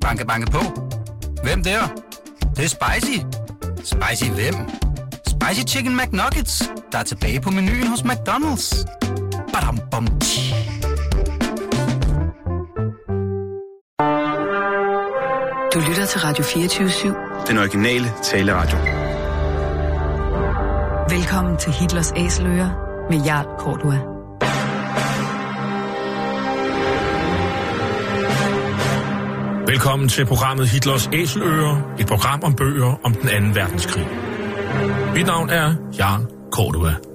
Banke, banke på. Hvem der? Det, det er spicy. Spicy hvem? Spicy Chicken McNuggets, der er tilbage på menuen hos McDonald's. Badum, bom, tji. Du lytter til Radio 24-7. Den originale taleradio. Velkommen til Hitlers Æseløer med Jarl Kortua. Velkommen til programmet Hitlers Æseløer, et program om bøger om den anden verdenskrig. Mit navn er Jan Cordua.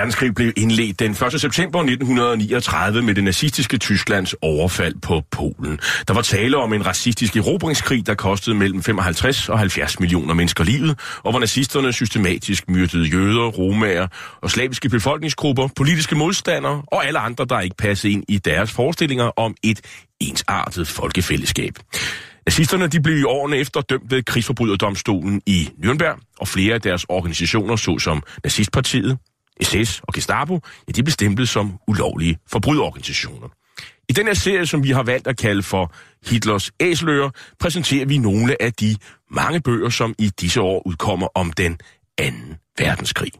Verdenskrig blev indledt den 1. september 1939 med det nazistiske Tysklands overfald på Polen. Der var tale om en racistisk erobringskrig, der kostede mellem 55 og 70 millioner mennesker livet, og hvor nazisterne systematisk myrdede jøder, romager og slaviske befolkningsgrupper, politiske modstandere og alle andre, der ikke passede ind i deres forestillinger om et ensartet folkefællesskab. Nazisterne de blev i årene efter dømt ved krigsforbryderdomstolen i Nürnberg, og flere af deres organisationer, såsom Nazistpartiet, SS og Gestapo, ja, de blev stemplet som ulovlige forbryderorganisationer. I den her serie, som vi har valgt at kalde for Hitlers æsler, præsenterer vi nogle af de mange bøger, som i disse år udkommer om den anden verdenskrig.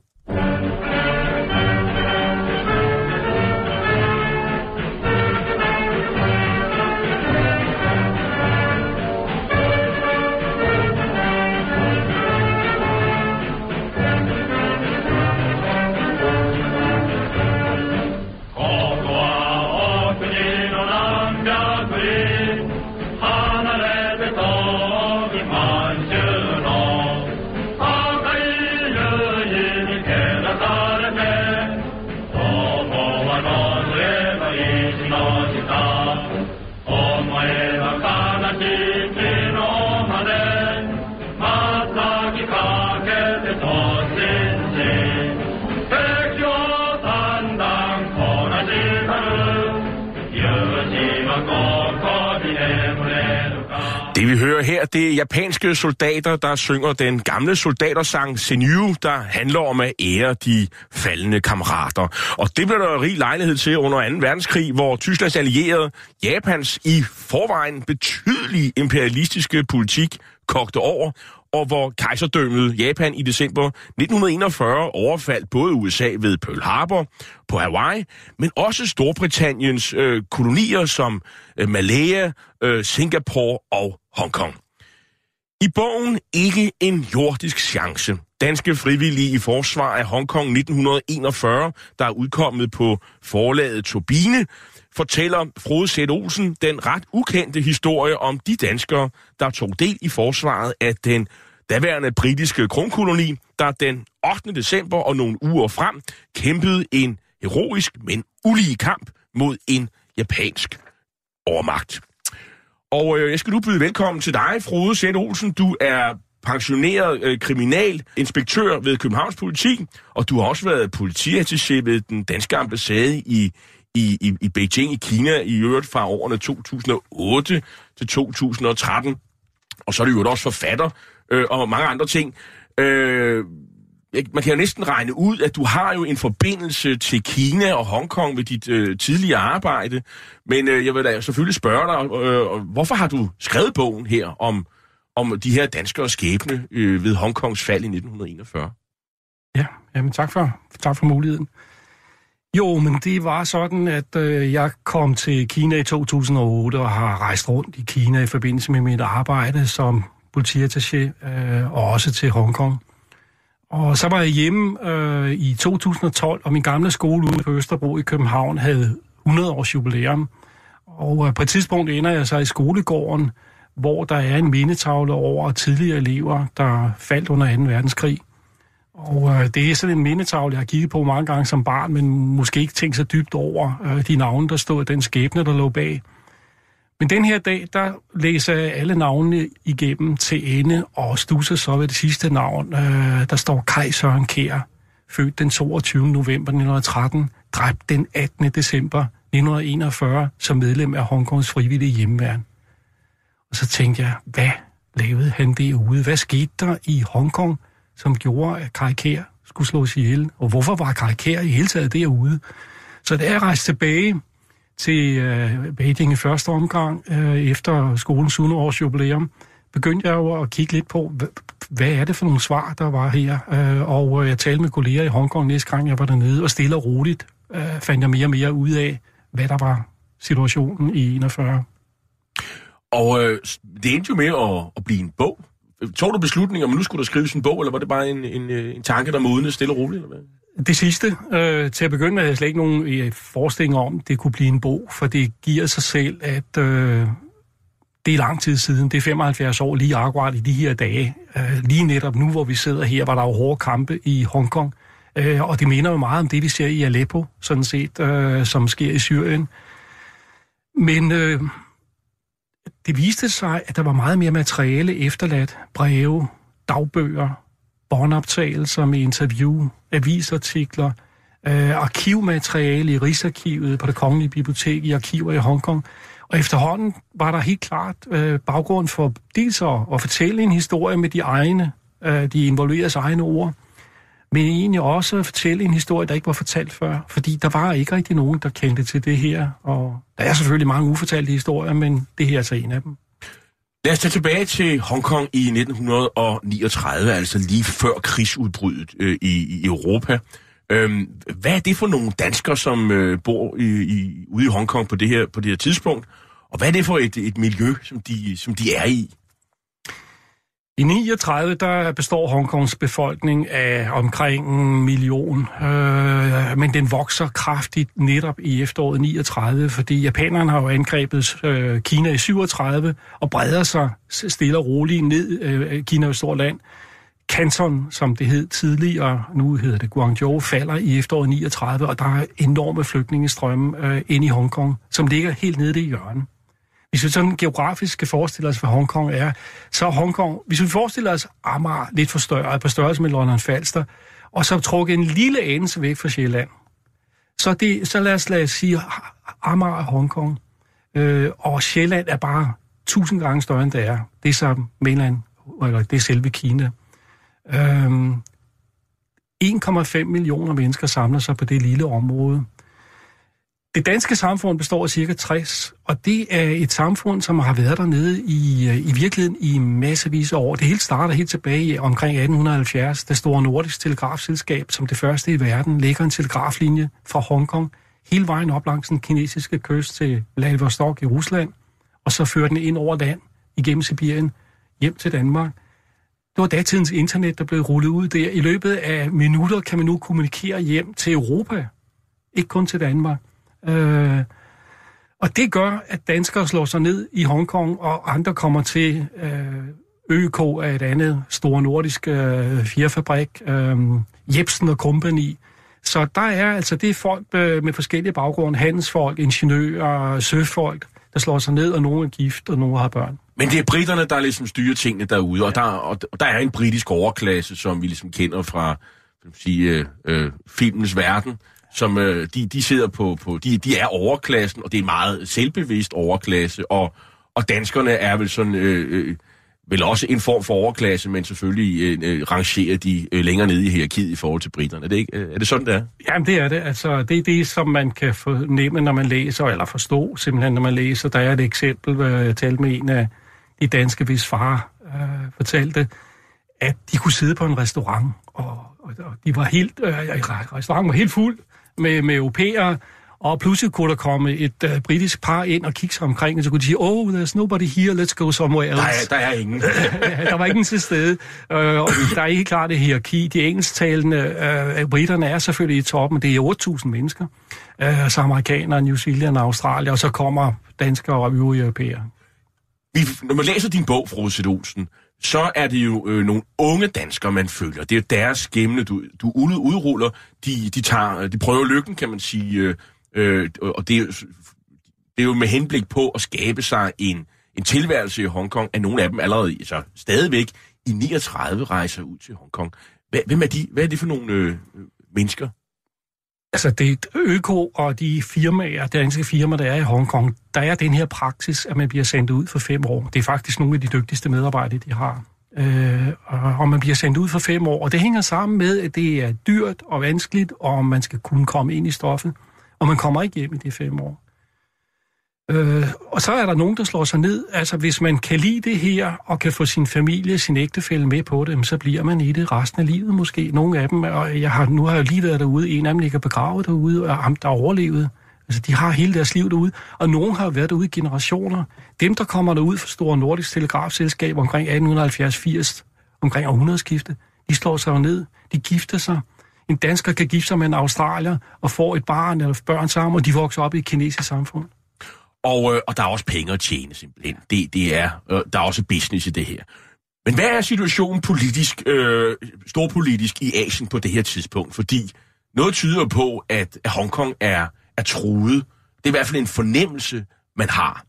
Her, det er japanske soldater, der synger den gamle soldatersang Senyu, der handler om at ære de faldende kammerater. Og det blev der rig lejlighed til under 2. verdenskrig, hvor Tysklands allierede Japans i forvejen betydelige imperialistiske politik kogte over, og hvor kejserdømmet Japan i december 1941 overfaldt både USA ved Pearl Harbor på Hawaii, men også Storbritanniens øh, kolonier som øh, Malaya, øh, Singapore og Hongkong. I bogen Ikke en jordisk chance, danske frivillige i forsvar af Hongkong 1941, der er udkommet på forlaget Turbine, fortæller Frode Sæt Olsen den ret ukendte historie om de danskere, der tog del i forsvaret af den daværende britiske kronkoloni, der den 8. december og nogle uger frem kæmpede en heroisk, men ulige kamp mod en japansk overmagt. Og øh, jeg skal nu byde velkommen til dig, Frode Sæt Olsen. Du er pensioneret øh, kriminalinspektør ved Københavns Politi, og du har også været politiattaché ved den danske ambassade i, i, i, i Beijing i Kina, i øvrigt fra årene 2008 til 2013. Og så er du jo også forfatter øh, og mange andre ting. Øh, man kan jo næsten regne ud, at du har jo en forbindelse til Kina og Hongkong ved dit øh, tidligere arbejde. Men øh, jeg vil da selvfølgelig spørge dig, øh, hvorfor har du skrevet bogen her om, om de her danskere skæbne øh, ved Hongkongs fald i 1941? Ja, jamen tak for, tak for muligheden. Jo, men det var sådan, at øh, jeg kom til Kina i 2008 og har rejst rundt i Kina i forbindelse med mit arbejde som politiattaché øh, og også til Hongkong. Og så var jeg hjemme øh, i 2012, og min gamle skole ude på Østerbro i København havde 100 års jubilæum. Og øh, på et tidspunkt ender jeg så i skolegården, hvor der er en mindetavle over tidligere elever, der faldt under 2. verdenskrig. Og øh, det er sådan en mindetavle, jeg har kigget på mange gange som barn, men måske ikke tænkt så dybt over øh, de navne, der stod, den skæbne, der lå bag. Men den her dag, der læser jeg alle navnene igennem til ende, og stusser så ved det sidste navn. Øh, der står Kaj Søren Kær, født den 22. november 1913, dræbt den 18. december 1941 som medlem af Hongkongs frivillige hjemmeværn. Og så tænkte jeg, hvad lavede han derude? Hvad skete der i Hongkong, som gjorde, at Kaj Kær skulle slås ihjel, og hvorfor var Karikær i hele taget derude. Så da jeg rejste tilbage til øh, Beijing i første omgang, øh, efter skolens 100 års jubilæum, begyndte jeg jo at kigge lidt på, hvad er det for nogle svar, der var her. Øh, og øh, jeg talte med kolleger i Hongkong næste gang, jeg var dernede, og stille og roligt øh, fandt jeg mere og mere ud af, hvad der var situationen i 41. Og øh, det endte jo med at, at blive en bog. Tog du beslutningen om, nu skulle der skrives en bog, eller var det bare en, en, øh, en tanke, der modnede stille og roligt? Eller hvad? Det sidste. Øh, til at begynde med havde jeg slet ikke nogen øh, forestilling om, det kunne blive en bog, for det giver sig selv, at øh, det er lang tid siden. Det er 75 år lige akkurat i de her dage. Øh, lige netop nu, hvor vi sidder her, var der jo hårde kampe i Hongkong. Øh, og det minder jo meget om det, vi ser i Aleppo, sådan set, øh, som sker i Syrien. Men øh, det viste sig, at der var meget mere materiale efterladt. Breve, dagbøger, båndoptagelser med interview, avisartikler, øh, arkivmateriale i Rigsarkivet på det Kongelige Bibliotek i arkiver i Hongkong. Og efterhånden var der helt klart øh, baggrund for dels at, at fortælle en historie med de egne, øh, de involveres egne ord, men egentlig også at fortælle en historie, der ikke var fortalt før, fordi der var ikke rigtig nogen, der kendte til det her, og der er selvfølgelig mange ufortalte historier, men det her er altså en af dem. Lad os tage tilbage til Hongkong i 1939, altså lige før krigsudbruddet øh, i, i Europa. Øhm, hvad er det for nogle danskere, som øh, bor i, i, ude i Hongkong på det her, på det her tidspunkt? Og hvad er det for et, et miljø, som de, som de er i? I 39 der består Hongkongs befolkning af omkring en million, øh, men den vokser kraftigt netop i efteråret 39, fordi japanerne har jo angrebet øh, Kina i 37 og breder sig stille og roligt ned. Øh, Kina er et stort land. Canton, som det hed tidligere, nu hedder det Guangzhou, falder i efteråret 39, og der er enorme flygtningestrømme øh, ind i Hongkong, som ligger helt nede i hjørnet. Hvis vi sådan geografisk skal forestille os, hvad Hongkong er, så er Hongkong, hvis vi forestiller os Amager lidt for større, på størrelse med London Falster, og så trukket en lille anelse væk fra Sjælland, så, det, så lad, os, lad os sige Amager er Hongkong, øh, og Sjælland er bare tusind gange større, end det er. Det er så mainland, eller det er selve Kina. Øh, 1,5 millioner mennesker samler sig på det lille område. Det danske samfund består af cirka 60, og det er et samfund, som har været dernede i, øh, i virkeligheden i massevis af år. Det hele starter helt tilbage i omkring 1870, da Store Nordisk Telegrafselskab, som det første i verden, lægger en telegraflinje fra Hongkong hele vejen op langs den kinesiske kyst til Vladivostok i Rusland, og så fører den ind over land igennem Sibirien hjem til Danmark. Det var datidens internet, der blev rullet ud der. I løbet af minutter kan man nu kommunikere hjem til Europa, ikke kun til Danmark. Øh, og det gør, at danskere slår sig ned i Hongkong, og andre kommer til øh, ØK af et andet store nordisk øh, fjerfabrik, øh, Jebsen og Company. Så der er altså det er folk øh, med forskellige baggrunde, handelsfolk, ingeniører, søfolk, der slår sig ned, og nogle er gift, og nogle har børn. Men det er britterne, der ligesom styrer tingene derude, ja. og, der, og, og der er en britisk overklasse, som vi ligesom kender fra sige, øh, øh, filmens verden, som øh, de, de sidder på, på de, de er overklassen, og det er meget selvbevidst overklasse, og, og danskerne er vel sådan, øh, øh, vel også en form for overklasse, men selvfølgelig øh, øh rangerer de øh, længere nede i hierarkiet i forhold til britterne. Er det, ikke, øh, er det sådan, det er? Jamen, det er det. Altså, det er det, som man kan fornemme, når man læser, eller forstå simpelthen, når man læser. Der er et eksempel, hvor jeg talte med en af de danske, hvis far øh, fortalte, at de kunne sidde på en restaurant, og, og, og de var helt, øh, restauranten var helt fuld, med, med europæere, og pludselig kunne der komme et uh, britisk par ind og kigge sig omkring, og så kunne de sige, oh, there's nobody here, let's go somewhere else. Der er, der er ingen. der var ingen til stede. Uh, og der er ikke klart det hierarki. De engelsktalende uh, britterne er selvfølgelig i toppen, det er 8.000 mennesker. Uh, så amerikanere, New Zealand og Australien, og så kommer danskere og øvrige europæere. Vi, når man læser din bog, Frode Olsen, så er det jo øh, nogle unge danskere, man følger. Det er deres skæmne, du, du udruller. De, de, tager, de prøver lykken, kan man sige. Øh, øh og det er, det er jo med henblik på at skabe sig en, en tilværelse i Hongkong, at nogle af dem allerede altså, stadigvæk i 39 rejser ud til Hongkong. Hvem er de? Hvad er det for nogle øh, mennesker? Altså, det er og de firmaer, danske firmaer, der er i Hongkong, der er den her praksis, at man bliver sendt ud for fem år. Det er faktisk nogle af de dygtigste medarbejdere, de har. øh, og man bliver sendt ud for fem år. Og det hænger sammen med, at det er dyrt og vanskeligt, og man skal kunne komme ind i stoffet, og man kommer ikke hjem i de fem år. Øh, og så er der nogen, der slår sig ned. Altså, hvis man kan lide det her, og kan få sin familie, sin ægtefælle med på det, så bliver man i det resten af livet måske. Nogle af dem, og jeg har, nu har jeg lige været derude, en af dem ligger begravet derude, og ham, der er overlevet. Altså, de har hele deres liv derude, og nogen har været derude i generationer. Dem, der kommer derud fra Store Nordisk Telegrafselskab omkring 1870-80, omkring århundredeskiftet, de slår sig ned, de gifter sig. En dansker kan gifte sig med en australier og får et barn eller børn sammen, og de vokser op i et kinesisk samfund. Og, øh, og der er også penge at tjene simpelthen. Det, det er, øh, der er også business i det her. Men hvad er situationen politisk, øh, storpolitisk i Asien på det her tidspunkt? Fordi noget tyder på, at Hongkong er, er truet. Det er i hvert fald en fornemmelse, man har.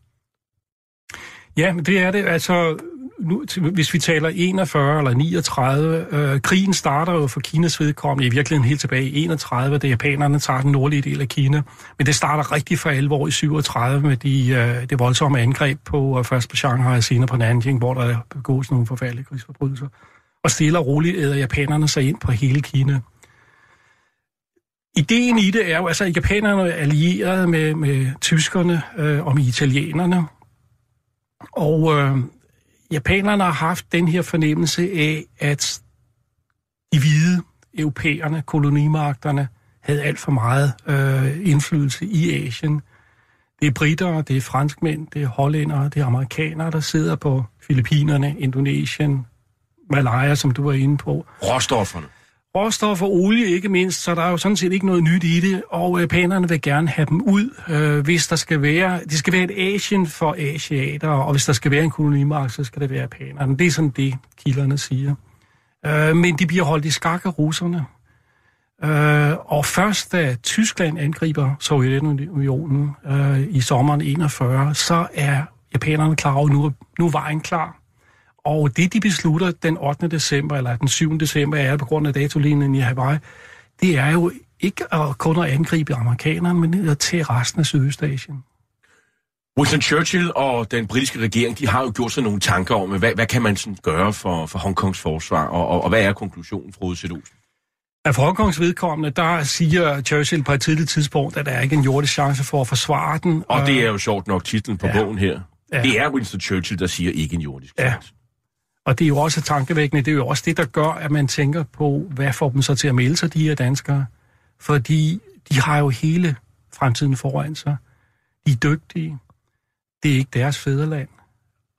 Ja, men det er det. Altså, nu, hvis vi taler 41 eller 39, øh, krigen starter jo for Kinas vedkommende i virkeligheden helt tilbage i 31, da japanerne tager den nordlige del af Kina. Men det starter rigtig for alvor i 37 med de, øh, det voldsomme angreb på øh, først på Shanghai og senere på Nanjing, hvor der begås nogle forfærdelige krigsforbrydelser. Og stille og roligt æder japanerne sig ind på hele Kina. Ideen i det er jo, altså japanerne er allieret med, med tyskerne øh, og med italienerne, og øh, japanerne har haft den her fornemmelse af, at de hvide europæerne, kolonimagterne, havde alt for meget øh, indflydelse i Asien. Det er britter, det er franskmænd, det er hollændere, det er amerikanere, der sidder på Filippinerne, Indonesien, Malaya, som du var inde på. Råstofferne råstoffer og olie ikke mindst, så der er jo sådan set ikke noget nyt i det, og øh, japanerne vil gerne have dem ud, øh, hvis der skal være, det skal være et Asien for asiater, og hvis der skal være en kolonimark, så skal det være japanerne. Det er sådan det, kilderne siger. Øh, men de bliver holdt i skak af russerne. Øh, og først da Tyskland angriber Sovjetunionen øh, i sommeren 41, så er japanerne klar over, at nu, nu er vejen klar. Og det, de beslutter den 8. december, eller den 7. december, er på grund af datolinjen i Hawaii, det er jo ikke at kun at angribe amerikanerne, men at tage resten af Sydøstasien. Winston Churchill og den britiske regering, de har jo gjort sig nogle tanker om, hvad, hvad kan man sådan gøre for, for Hongkongs forsvar, og, og, og hvad er konklusionen, fra Olsen? Af for Hongkongs vedkommende, der siger Churchill på et tidligt tidspunkt, at der er ikke en jordisk chance for at forsvare den. Og det er jo sjovt nok titlen på ja. bogen her. Ja. Det er Winston Churchill, der siger ikke en jordisk chance. Ja. Og det er jo også tankevækkende, det er jo også det, der gør, at man tænker på, hvad får dem så til at melde sig, de her danskere? Fordi de har jo hele fremtiden foran sig. De er dygtige. Det er ikke deres fædreland.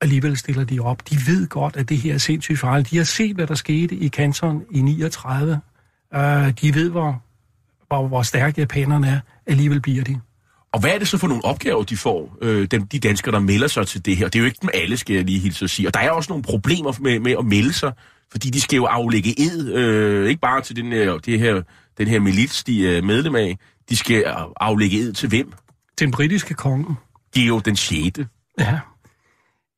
Alligevel stiller de op. De ved godt, at det her er sindssygt farligt. De har set, hvad der skete i Kanton i 39. Uh, øh, de ved, hvor, hvor, hvor stærke japanerne er. Alligevel bliver de. Og hvad er det så for nogle opgaver, de får, øh, dem, de danskere, der melder sig til det her? Det er jo ikke dem alle, skal jeg lige hilse at sige. Og der er også nogle problemer med, med at melde sig, fordi de skal jo aflægge ed, øh, ikke bare til den her, det her, den her milits, de er medlem af. De skal aflægge ed til hvem? Til den britiske konge. De er jo den 6. Ja.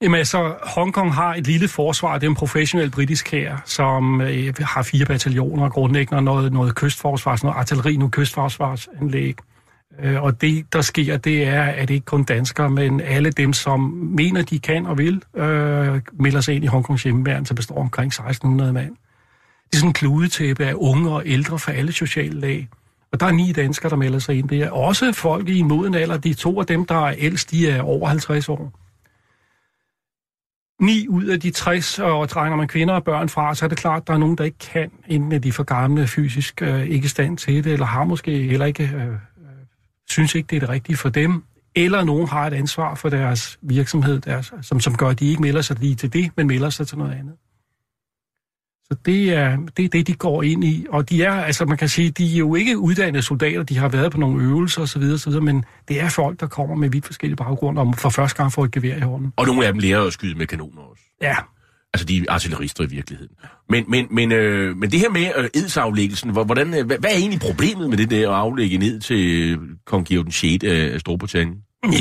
Jamen altså, Hongkong har et lille forsvar, det er en professionel britisk her, som øh, har fire bataljoner, grundlæggende noget, noget kystforsvars, noget artilleri, noget kystforsvarsanlæg. Øh, Øh, og det, der sker, det er, at ikke kun danskere, men alle dem, som mener, de kan og vil, øh, melder sig ind i Hongkongs hjemmeværn, som består omkring 1600 mand. Det er sådan en kludetæppe af unge og ældre fra alle sociale lag. Og der er ni danskere, der melder sig ind. Det er også folk i en moden alder. De to af dem, der er ældst, de er over 50 år. Ni ud af de 60, og trænger man kvinder og børn fra, så er det klart, at der er nogen, der ikke kan, enten er de for gamle fysisk øh, ikke stand til det, eller har måske heller ikke øh, synes ikke, det er det rigtige for dem, eller nogen har et ansvar for deres virksomhed, deres, som, som gør, at de ikke melder sig lige til det, men melder sig til noget andet. Så det er, det er det, de går ind i. Og de er, altså man kan sige, de er jo ikke uddannede soldater, de har været på nogle øvelser osv., osv. men det er folk, der kommer med vidt forskellige baggrunde og for første gang får et gevær i hånden. Og nogle af dem lærer at skyde med kanoner også. Ja, Altså, de er artillerister i virkeligheden. Men, men, men, øh, men det her med øh, edsaflæggelsen, hvordan, øh, hvad, hvad er egentlig problemet med det der at aflægge ned til øh, kong Georg den 6. af Storbritannien?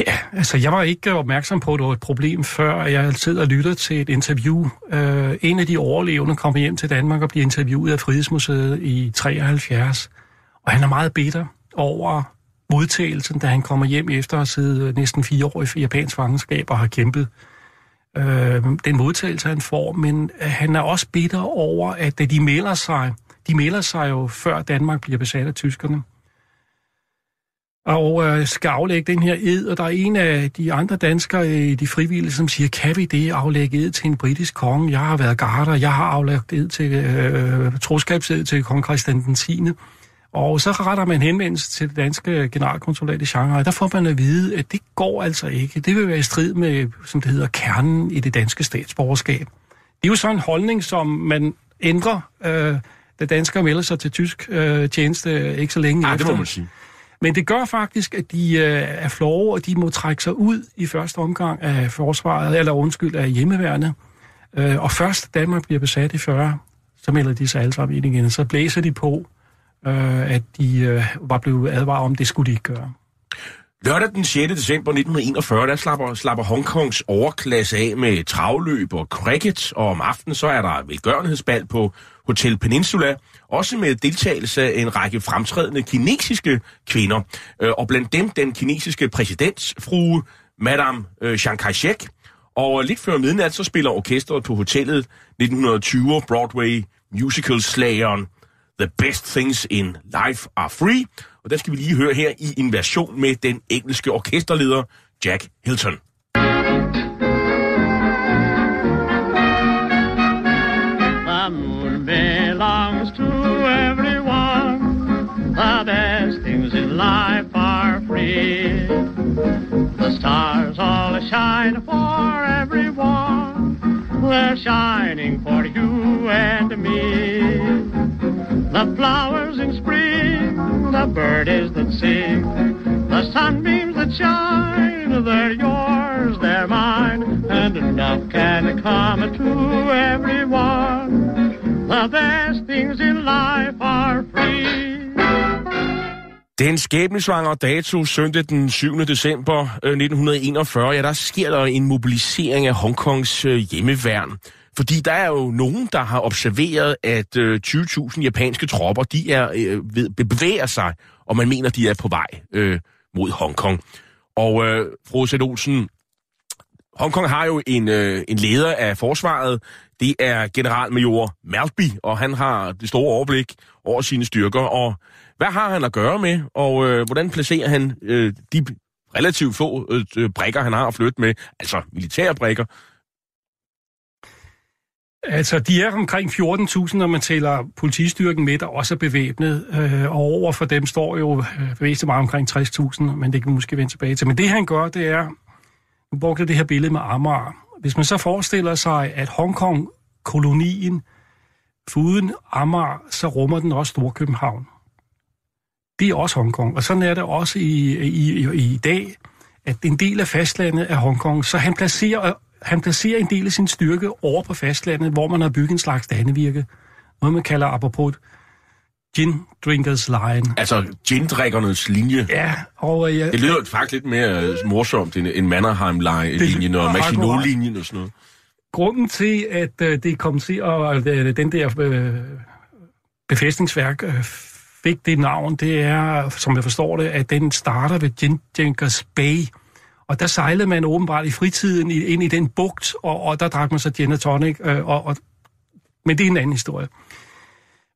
Ja, altså jeg var ikke opmærksom på, at det var et problem, før jeg sidder og lytter til et interview. Uh, en af de overlevende kommer hjem til Danmark og bliver interviewet af Frihedsmuseet i 73. Og han er meget bitter over modtagelsen, da han kommer hjem efter at have siddet øh, næsten fire år i japansk fangenskab og har kæmpet øh, den modtagelse, han får, men øh, han er også bitter over, at øh, de melder sig, de melder sig jo før Danmark bliver besat af tyskerne, og øh, skal aflægge den her ed, og der er en af de andre danskere i de frivillige, som siger, kan vi det aflægge ed til en britisk konge? Jeg har været garder, jeg har aflagt ed til øh, troskabsed til kong Christian den 10. Og så retter man henvendelse til det danske generalkonsulat i Shanghai. Der får man at vide, at det går altså ikke. Det vil være i strid med, som det hedder, kernen i det danske statsborgerskab. Det er jo sådan en holdning, som man ændrer, øh, da danskere melder sig til tysk øh, tjeneste ikke så længe Ej, efter. det må man sige. Men det gør faktisk, at de øh, er flove, og de må trække sig ud i første omgang af forsvaret, eller undskyld, af hjemmeværnet. Øh, og først Danmark bliver besat i 40, så melder de sig alle sammen ind igen. Så blæser de på, øh, at de øh, var blevet advaret om, det skulle de ikke gøre. Lørdag den 6. december 1941, der slapper, slapper Hongkongs overklasse af med travløb og cricket, og om aftenen så er der velgørenhedsbal på Hotel Peninsula, også med deltagelse af en række fremtrædende kinesiske kvinder, øh, og blandt dem den kinesiske præsidentsfrue, Madame øh, Chiang Kai-shek, og lidt før midnat, så spiller orkestret på hotellet 1920 Broadway musical-slageren The Best Things in Life Are Free, og der skal vi lige høre her i en version med den engelske orkesterleder Jack Hilton. The moon belongs to everyone. The best things in life are free. The stars all shine for everyone. They're shining for you and me. The flowers in spring, the birds that sing, the sunbeams that shine, they're yours, they're mine, and enough can come to everyone. The best things in life are free. Den skæbnesvangre dato søndag den 7. december øh, 1941, ja, der sker der en mobilisering af Hongkongs øh, hjemmeværn. Fordi der er jo nogen, der har observeret, at øh, 20.000 japanske tropper, de er øh, ved, bevæger sig, og man mener, de er på vej øh, mod Hongkong. Og øh, fru Sæt Olsen, Hongkong har jo en, øh, en leder af forsvaret. Det er generalmajor Maltby, og han har det store overblik over sine styrker. Og hvad har han at gøre med, og øh, hvordan placerer han øh, de relativt få øh, brækker, han har at flytte med, altså militære brækker? Altså, de er omkring 14.000, når man tæller politistyrken med, der også er bevæbnet. Øh, og over for dem står jo øh, meget omkring 60.000, men det kan vi måske vende tilbage til. Men det han gør, det er, nu brugte jeg det her billede med Amager. Hvis man så forestiller sig, at Hongkong-kolonien, foruden Amager, så rummer den også Storkøbenhavn. Det er også Hongkong. Og sådan er det også i, i, i, i dag, at en del af fastlandet er Hongkong. Så han placerer, han placerer en del af sin styrke over på fastlandet, hvor man har bygget en slags dannevirke. Noget man kalder apropos gin drinkers line. Altså gin-drikkernes linje. Ja, og øh, jeg, Det lyder faktisk lidt mere øh, morsomt end en Mannerheim-linjen og Maginot-linjen og sådan noget. grunden til, at øh, det kom til, at øh, den der øh, befæstningsværk øh, fik det navn, det er, som jeg forstår det, at den starter ved Gin Drinkers Bay. Og der sejlede man åbenbart i fritiden ind i den bugt, og, og der drak man så gin og tonic. Øh, og, og, men det er en anden historie.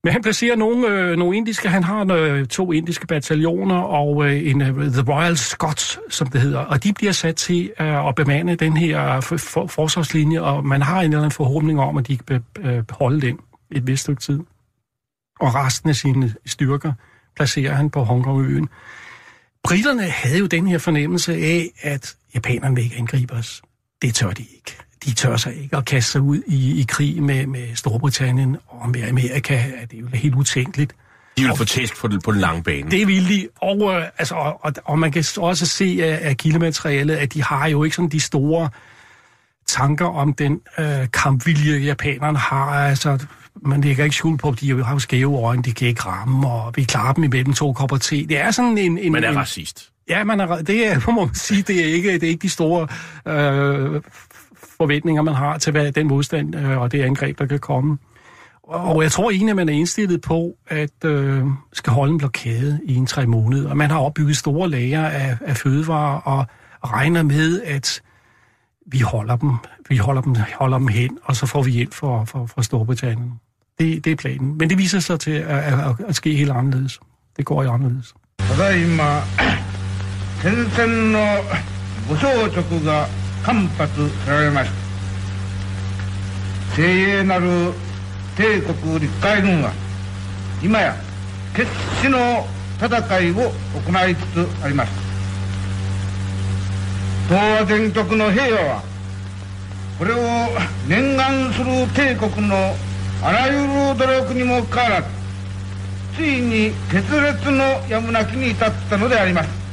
Men han placerer nogle, øh, nogle indiske, han har øh, to indiske bataljoner og øh, en øh, The Royal Scots, som det hedder, og de bliver sat til øh, at bemande den her øh, for, for, forsvarslinje, og man har en eller anden forhåbning om, at de kan be, øh, holde den et vist stykke tid. Og resten af sine styrker placerer han på Hongkongøen. Britterne havde jo den her fornemmelse af, at japanerne vil ikke angribe os. Det tør de ikke. De tør sig ikke at kaste sig ud i, i krig med, med Storbritannien og med Amerika. Det er jo helt utænkeligt. De vil få tæsk på den, på den lange bane. Det vil de, og, øh, altså, og, og, og man kan også se af, af kildematerialet, at de har jo ikke sådan de store tanker om den øh, kampvilje, japanerne har. Altså, man lægger ikke skjul på, at de har jo skæve øjne, de kan ikke ramme, og vi klarer dem imellem to kopper te. Det er sådan en... en Man er en, racist. Ja, man er, det er, må man sige, det er ikke, det er ikke de store øh, forventninger, man har til hvad, den modstand øh, og det angreb, der kan komme. Og jeg tror egentlig, at man er indstillet på, at øh, skal holde en blokade i en tre måneder. Og man har opbygget store lager af, af fødevarer og regner med, at vi holder dem, vi holder dem, holder dem hen, og så får vi hjælp fra, fra, fra Storbritannien. Det, det er planen. Men det viser sig til at, at, at at ske helt anderledes. Det går i anderledes. ただいま戦線の武装直が間髪せられました精鋭なる帝国陸海軍は今や決死の戦いを行いつつあります東亜全局の平和はこれを念願する帝国のあらゆる努力にもかかわらずついに決裂のやむなきに至ったのであります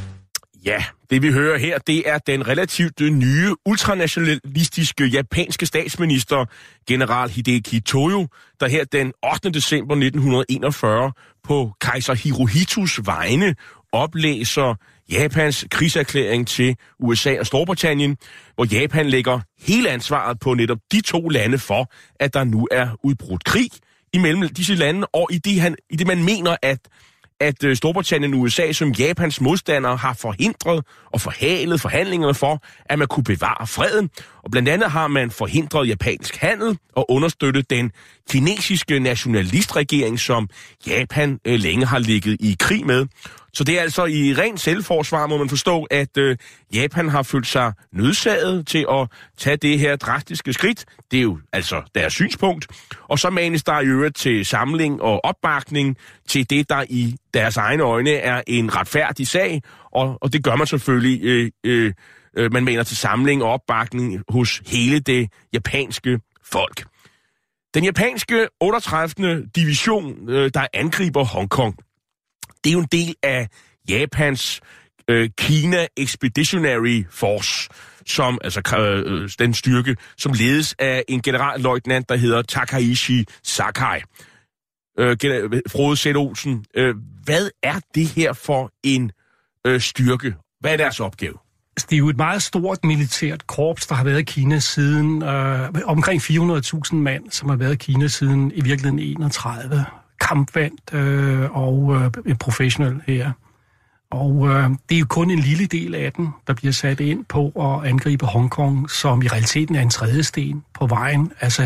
Ja, det vi hører her, det er den relativt nye ultranationalistiske japanske statsminister, general Hideki Toyo, der her den 8. december 1941 på kejser Hirohitos vegne oplæser Japans krigserklæring til USA og Storbritannien, hvor Japan lægger hele ansvaret på netop de to lande for, at der nu er udbrudt krig imellem disse lande, og i det, han, i det man mener, at at øh, Storbritannien og USA som Japans modstandere har forhindret og forhalet forhandlingerne for, at man kunne bevare freden. Og blandt andet har man forhindret japansk handel og understøttet den kinesiske nationalistregering, som Japan øh, længe har ligget i krig med. Så det er altså i ren selvforsvar, må man forstå, at øh, Japan har følt sig nødsaget til at tage det her drastiske skridt. Det er jo altså deres synspunkt. Og så manes der i øvrigt til samling og opbakning til det, der i deres egne øjne er en retfærdig sag. Og, og det gør man selvfølgelig, øh, øh, øh man mener til samling og opbakning hos hele det japanske folk. Den japanske 38. division, øh, der angriber Hongkong, det er jo en del af Japans øh, Kina Expeditionary Force, som altså øh, den styrke, som ledes af en generalløjtnant, der hedder Takaishi Sakai. Øh, Frode Z. Olsen, øh, hvad er det her for en øh, styrke? Hvad er deres opgave? Altså, det er jo et meget stort militært korps, der har været i Kina siden, øh, omkring 400.000 mand, som har været i Kina siden i virkeligheden 31 kampvandt øh, og øh, professionel her. Og øh, det er jo kun en lille del af den, der bliver sat ind på at angribe Hongkong, som i realiteten er en tredje sten på vejen. Altså,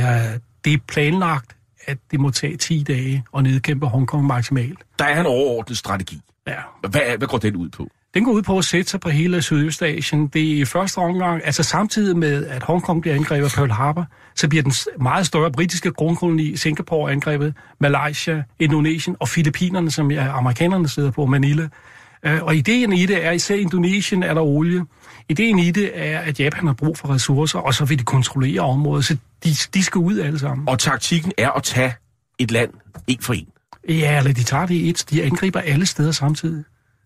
det er planlagt, at det må tage 10 dage at nedkæmpe Hongkong maksimalt. Der er en overordnet strategi. Ja. Hvad, hvad går den ud på? Den går ud på at sætte sig på hele Sydøstasien. Det er i første omgang, altså samtidig med, at Hongkong bliver angrebet af Pearl Harbor, så bliver den meget større britiske grundkoloni Singapore angrebet, Malaysia, Indonesien og Filippinerne, som amerikanerne sidder på, Manila. Øh, og ideen i det er, især i Indonesien er der olie. Ideen i det er, at Japan har brug for ressourcer, og så vil de kontrollere området, så de, de skal ud alle sammen. Og taktikken er at tage et land en for en. Ja, eller de tager det et. De angriber alle steder samtidig.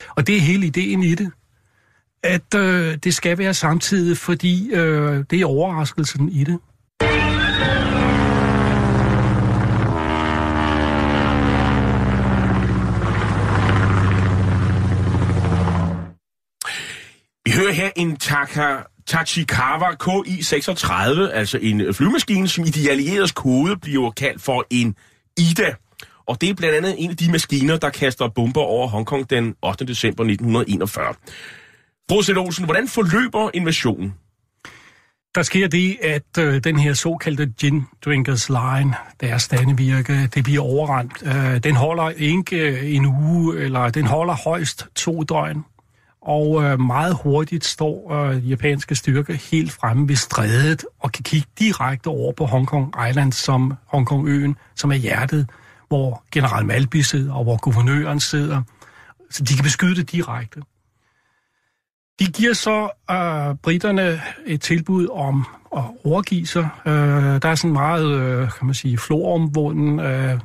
Og det er hele ideen i det. At øh, det skal være samtidig, fordi øh, det er overraskelsen i det. Vi hører her en Taka, Tachikawa KI-36, altså en flyvemaskine, som i de allieredes kode bliver kaldt for en IDA. Og det er blandt andet en af de maskiner, der kaster bomber over Hongkong den 8. december 1941. Fru Olsen, hvordan forløber invasionen? Der sker det, at øh, den her såkaldte gin drinkers line, deres standevirke, det bliver overrendt. Øh, den holder ikke øh, en uge, eller den holder højst to døgn. Og øh, meget hurtigt står øh, japanske styrker helt fremme ved strædet og kan kigge direkte over på Hong Kong Island, som Hong Kong-øen, som er hjertet hvor general Malby sidder, og hvor guvernøren sidder. Så de kan beskyde det direkte. De giver så øh, britterne et tilbud om at overgive sig. Øh, der er sådan meget, øh, kan man sige, floromvunden øh,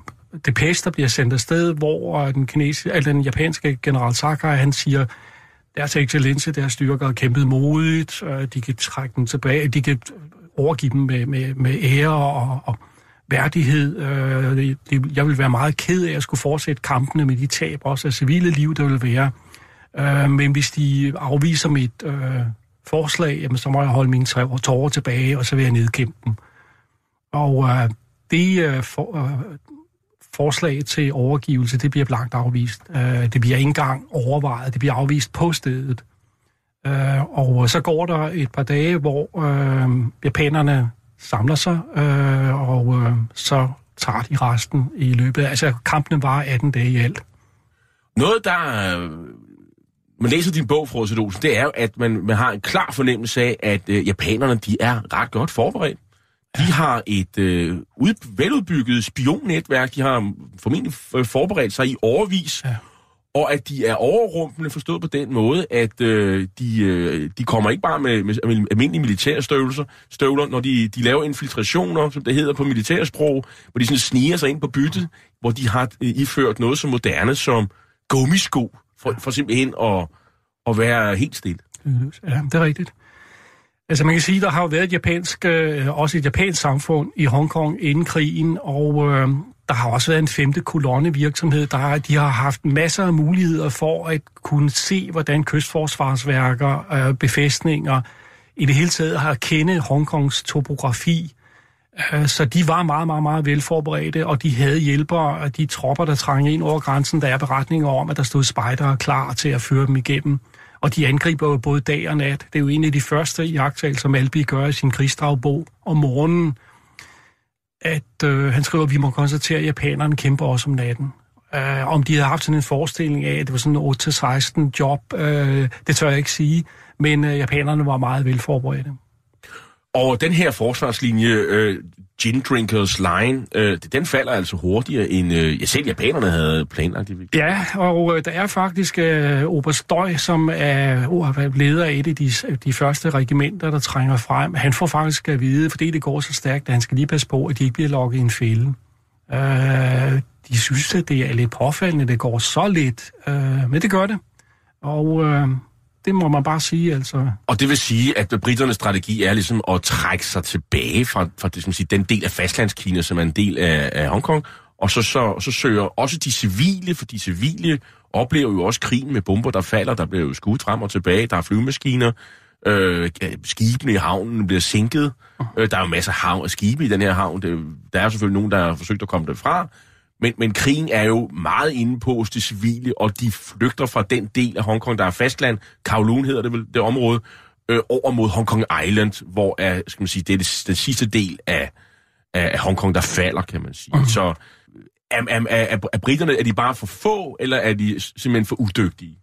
depeche, der bliver sendt afsted, hvor øh, den, kinesiske, altså, den japanske general Sakai, han siger, deres excellence, deres styrker har kæmpet modigt, øh, de kan trække dem tilbage, de kan overgive dem med, med, med ære og, og værdighed. Øh, jeg vil være meget ked af at skulle fortsætte kampene med de tab, også af civile liv, der vil være. Øh, men hvis de afviser mit øh, forslag, jamen, så må jeg holde mine tårer tilbage, og så vil jeg nedkæmpe dem. Og øh, det øh, for, øh, forslag til overgivelse, det bliver blankt afvist. Øh, det bliver ikke engang overvejet, det bliver afvist på stedet. Øh, og så går der et par dage, hvor øh, japanerne samler sig, øh, og øh, så tager de resten i løbet. Altså, kampene var 18 dage i alt. Noget, der... øh, Man læser din bog, Frode Olsen, det er jo, at man, man har en klar fornemmelse af, at øh, japanerne, de er ret godt forberedt. De har et øh, ud, veludbygget spionnetværk, de har formentlig f- forberedt sig i overvis, Ja og at de er overrumplende forstået på den måde, at øh, de, øh, de kommer ikke bare med, med almindelige militære støvler, støvler, når de, de laver infiltrationer, som det hedder på militærsprog, hvor de sådan sniger sig ind på byttet, hvor de har øh, iført noget så moderne som gummisko, for, for simpelthen at, at være helt stille. Ja, det er rigtigt. Altså man kan sige, der har jo været et japansk, øh, også et japansk samfund i Hongkong inden krigen, og øh, der har også været en femte kolonne virksomhed. Der har, de har haft masser af muligheder for at kunne se, hvordan kystforsvarsværker, øh, befæstninger, i det hele taget har kende Hongkongs topografi. Øh, Så de var meget, meget, meget velforberedte, og de havde hjælpere af de tropper, der trængte ind over grænsen. Der er beretninger om, at der stod spejdere klar til at føre dem igennem. Og de angriber jo både dag og nat. Det er jo en af de første jagttagelser, som Albi gør i sin krigsdragbog om morgenen, at øh, han skriver, at vi må konstatere, at japanerne kæmper også om natten. Uh, om de havde haft sådan en forestilling af, at det var sådan en 8-16 job, uh, det tør jeg ikke sige. Men uh, japanerne var meget velforberedte. Og den her forsvarslinje, øh, Gin Drinkers Line, øh, den falder altså hurtigere, end øh, ja, selv japanerne havde planlagt. Ja, og øh, der er faktisk øh, Oberst Døj, som er øh, leder af et af de, de første regimenter, der trænger frem. Han får faktisk at vide, fordi det går så stærkt, at han skal lige passe på, at de ikke bliver lukket i en fælde. Øh, de synes, at det er lidt påfaldende, det går så lidt, øh, men det gør det. Og øh, det må man bare sige, altså. Og det vil sige, at britternes strategi er ligesom at trække sig tilbage fra, fra det, som siger, den del af fastlandskina, som er en del af, af Hongkong, og så, så, så søger også de civile, for de civile oplever jo også krigen med bomber, der falder, der bliver jo skudt frem og tilbage, der er flyvemaskiner, øh, skibene i havnen bliver sænket, øh, der er jo masser af havn, af skibe i den her havn, det, der er selvfølgelig nogen, der har forsøgt at komme derfra, men, men krigen er jo meget inde på hos de civile, og de flygter fra den del af Hongkong, der er fastland, Kowloon hedder det vel, det område, øh, over mod Hong Kong Island, hvor er, skal man sige, det er det, den sidste del af, af, Hongkong, der falder, kan man sige. Mm. Så er, er, er, er britterne, er de bare for få, eller er de simpelthen for udygtige?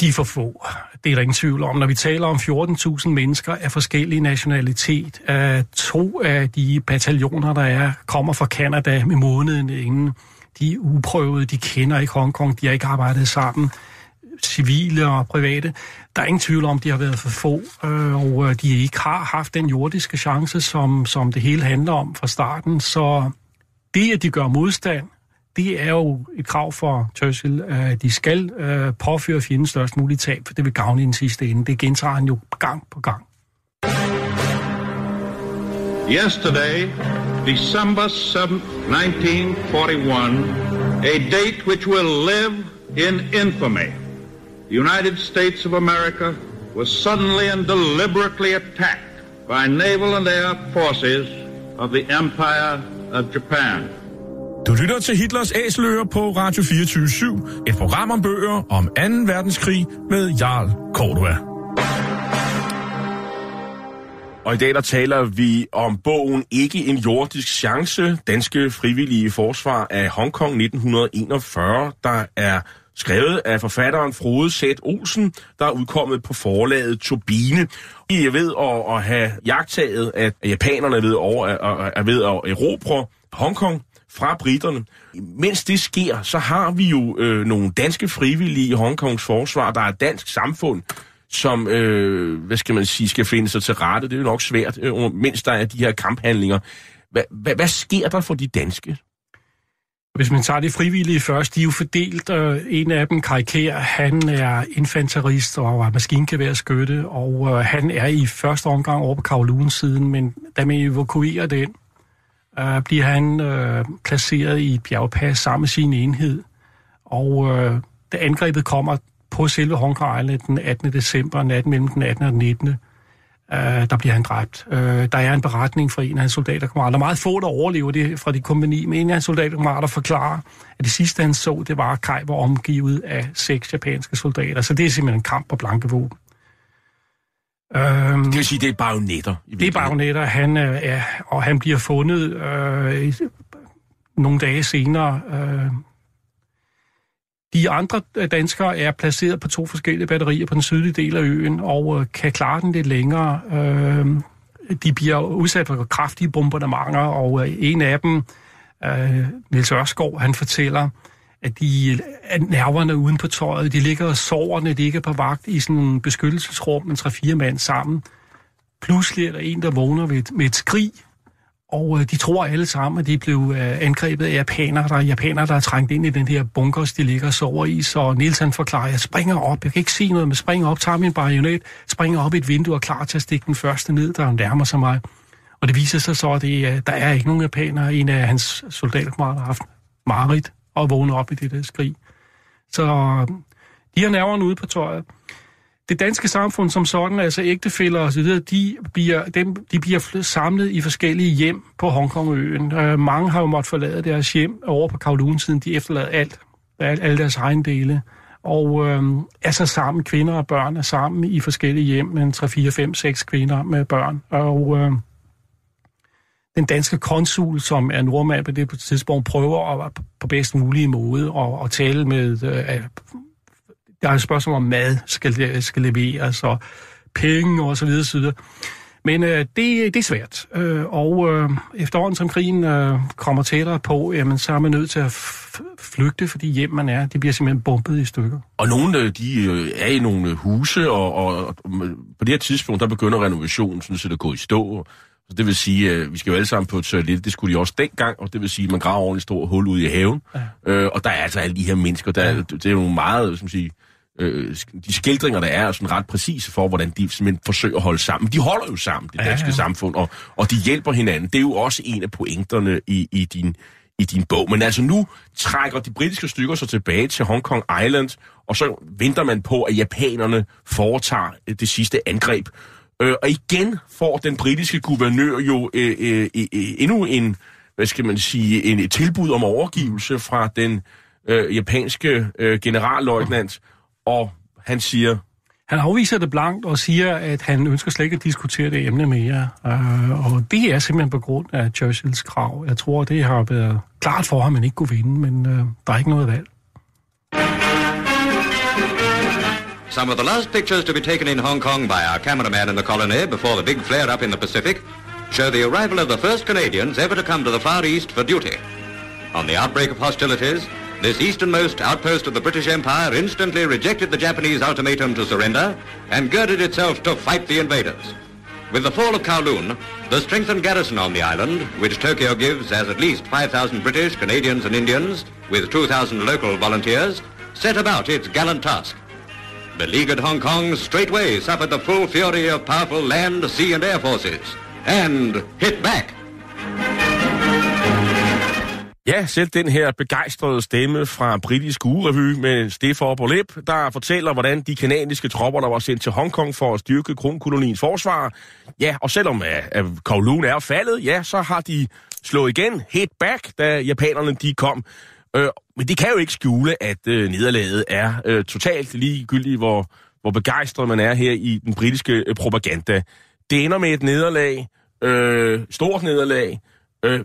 De er for få. Det er der ingen tvivl om. Når vi taler om 14.000 mennesker af forskellige nationalitet, at to af de bataljoner, der er, kommer fra Kanada med måneden inden. De er uprøvede, de kender ikke Hongkong, de har ikke arbejdet sammen civile og private. Der er ingen tvivl om, de har været for få, øh, og øh, de ikke har haft den jordiske chance, som, som det hele handler om fra starten. Så det, at de gør modstand, det er jo et krav for Churchill, at de skal øh, påføre fjenden størst muligt tab, for det vil gavne i den sidste ende. Det gentager han jo gang på gang. Yesterday, December 7th, 1941, a date which will live in infamy. The United States of America was suddenly and deliberately attacked by naval and air forces of the Empire of Japan. Du lytter til Hitlers Æseløer på Radio 24 et program om bøger om 2. verdenskrig med Jarl Cordua. Og i dag der taler vi om bogen Ikke en jordisk chance, Danske Frivillige Forsvar af Hongkong 1941, der er skrevet af forfatteren Frode Z. Olsen, der er udkommet på forlaget Turbine. I er ved at, at have jagttaget, at japanerne er ved, over, er, er ved at erobre Hongkong fra britterne. Mens det sker, så har vi jo øh, nogle danske frivillige i Hongkongs forsvar, der er et dansk samfund, som, øh, hvad skal man sige, skal finde sig til rette. Det er jo nok svært, øh, mens der er de her kamphandlinger. Hva, hva, hvad sker der for de danske? Hvis man tager de frivillige først, de er jo fordelt. Øh, en af dem, Karikær, han er infanterist og er maskingeværskytte, og øh, han er i første omgang over på Kowloon-siden, men da man evakuerer den, øh, bliver han øh, placeret i et bjergpas sammen med sin enhed. Og øh, da angrebet kommer på selve Hong Kong Island den 18. december, natten mellem den 18. og den 19. Øh, der bliver han dræbt. Øh, der er en beretning fra en af hans soldaterkammerater. Der er meget få, der overlever det fra de kompani, men en af hans soldaterkammerater forklarer, at det sidste, han så, det var, at Kai var omgivet af seks japanske soldater. Så det er simpelthen en kamp på blanke våben. Øhm, Det vil sige, det er bajonetter. i det er baronetter, han øh, er, og han bliver fundet øh, nogle dage senere. Øh. De andre danskere er placeret på to forskellige batterier på den sydlige del af øen, og øh, kan klare den lidt længere. Øh, de bliver udsat for kraftige bombardementer, og øh, en af dem, øh, Niels Ørskov, han fortæller, at de at nerverne uden på tøjet, de ligger og sover, når de ikke er på vagt i sådan en beskyttelsesrum med tre-fire mand sammen. Pludselig er der en, der vågner med et, med et skrig, og øh, de tror alle sammen, at de blev øh, angrebet af japanere. Der er japanere, der er trængt ind i den her bunkers, de ligger og sover i. Så Niels han forklarer, jeg springer op, jeg kan ikke se noget, men springer op, tager min bajonet, springer op i et vindue og er klar til at stikke den første ned, der nærmer sig mig. Og det viser sig så, at det, øh, der er ikke nogen japanere. En af hans soldatkammerater har haft Marit og vågne op i det der skrig. Så øh, de har nerverne ude på tøjet det danske samfund som sådan, altså ægtefælder og så de bliver, dem, de bliver samlet i forskellige hjem på Hongkongøen. Uh, mange har jo måttet forlade deres hjem over på Kowloon-siden. De efterlader alt, alt, alle deres ejendele. Og øh, er så sammen, kvinder og børn er sammen i forskellige hjem, med 3, 4, 5, 6 kvinder med børn. Og øh, den danske konsul, som er nordmand på det tidspunkt, prøver at, på bedst mulige måde at, at tale med øh, der er et spørgsmål om mad skal, skal leveres, og penge og så videre, så videre. Men øh, det, det er svært, øh, og øh, efterhånden som krigen øh, kommer tættere på, jamen, så er man nødt til at flygte, fordi hjem man er, det bliver simpelthen bumpet i stykker. Og nogle øh, de øh, er i nogle huse, og, og, og på det her tidspunkt, der begynder renovationen sådan, så det gå i stå. Så det vil sige, at vi skal jo alle sammen på et toilet, det skulle de også dengang, og det vil sige, at man graver ordentligt stort hul ud i haven. Ja. Øh, og der er altså alle de her mennesker, der, ja. det er jo meget, som sige, øh, de skildringer, der er, er sådan ret præcise for, hvordan de simpelthen forsøger at holde sammen. De holder jo sammen, det danske ja, ja. samfund, og, og de hjælper hinanden. Det er jo også en af pointerne i, i, din, i din bog. Men altså nu trækker de britiske stykker sig tilbage til Hong Kong Island, og så venter man på, at japanerne foretager det sidste angreb. Øh, og igen får den britiske guvernør jo øh, øh, øh, endnu en, hvad skal man sige, en, et tilbud om overgivelse fra den øh, japanske øh, generalløjtnant, og han siger... Han afviser det blankt og siger, at han ønsker slet ikke at diskutere det emne mere. Øh, og det er simpelthen på grund af Churchills krav. Jeg tror, det har været klart for ham, at man ikke kunne vinde, men øh, der er ikke noget valg. Some of the last pictures to be taken in Hong Kong by our cameraman in the colony before the big flare-up in the Pacific show the arrival of the first Canadians ever to come to the Far East for duty. On the outbreak of hostilities, This easternmost outpost of the British Empire instantly rejected the Japanese ultimatum to surrender and girded itself to fight the invaders. With the fall of Kowloon, the strengthened garrison on the island, which Tokyo gives as at least 5,000 British, Canadians and Indians, with 2,000 local volunteers, set about its gallant task. Beleaguered Hong Kong straightway suffered the full fury of powerful land, sea and air forces, and hit back. Ja, selv den her begejstrede stemme fra britisk ugerevy med Stefan Borlep, der fortæller, hvordan de kanadiske tropper, der var sendt til Hongkong for at styrke kronkoloniens forsvar, ja, og selvom at, at Kowloon er faldet, ja, så har de slået igen, hit back, da japanerne de kom. Øh, men det kan jo ikke skjule, at øh, nederlaget er øh, totalt ligegyldigt, hvor, hvor begejstret man er her i den britiske øh, propaganda. Det ender med et nederlag, øh, stort nederlag, øh,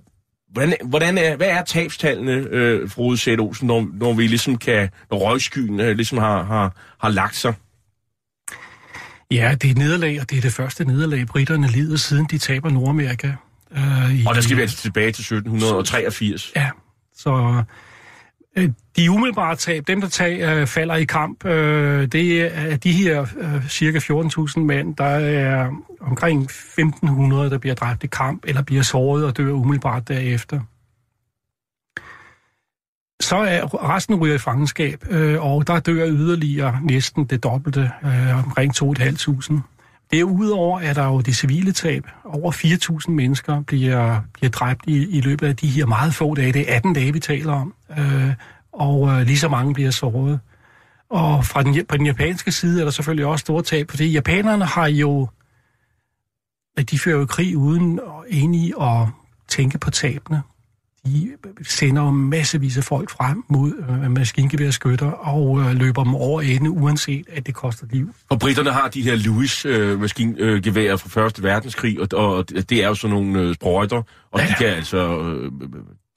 Hvordan, hvordan er, hvad er tabstallene, øh, Frode Sæt Olsen, når, når vi ligesom kan, når røgskyen øh, ligesom har, har, har lagt sig? Ja, det er et nederlag, og det er det første nederlag, britterne lider, siden de taber Nordamerika. Øh, i, og der skal vi altså tilbage til 1783. Ja, så Øh, de umiddelbare tab, dem der tag, øh, falder i kamp, øh, det er de her øh, cirka 14.000 mænd, der er omkring 1.500, der bliver dræbt i kamp, eller bliver såret og dør umiddelbart derefter. Så er resten ryger i fangenskab, øh, og der dør yderligere næsten det dobbelte, øh, omkring 2.500. Derudover er der jo det civile tab. Over 4.000 mennesker bliver, bliver dræbt i, i løbet af de her meget få dage. Det er 18 dage, vi taler om. Øh, og øh, lige så mange bliver såret. Og fra den, på den japanske side er der selvfølgelig også store tab, fordi japanerne har jo... De fører jo krig uden egentlig at tænke på tabene de sender massevis af folk frem mod øh, maskingeværskytter og øh, løber dem over ende, uanset at det koster liv. Og britterne har de her Lewis øh, maskingeværer øh, fra Første Verdenskrig, og, og det er jo sådan nogle øh, sprøjter, og ja. de kan altså... Øh,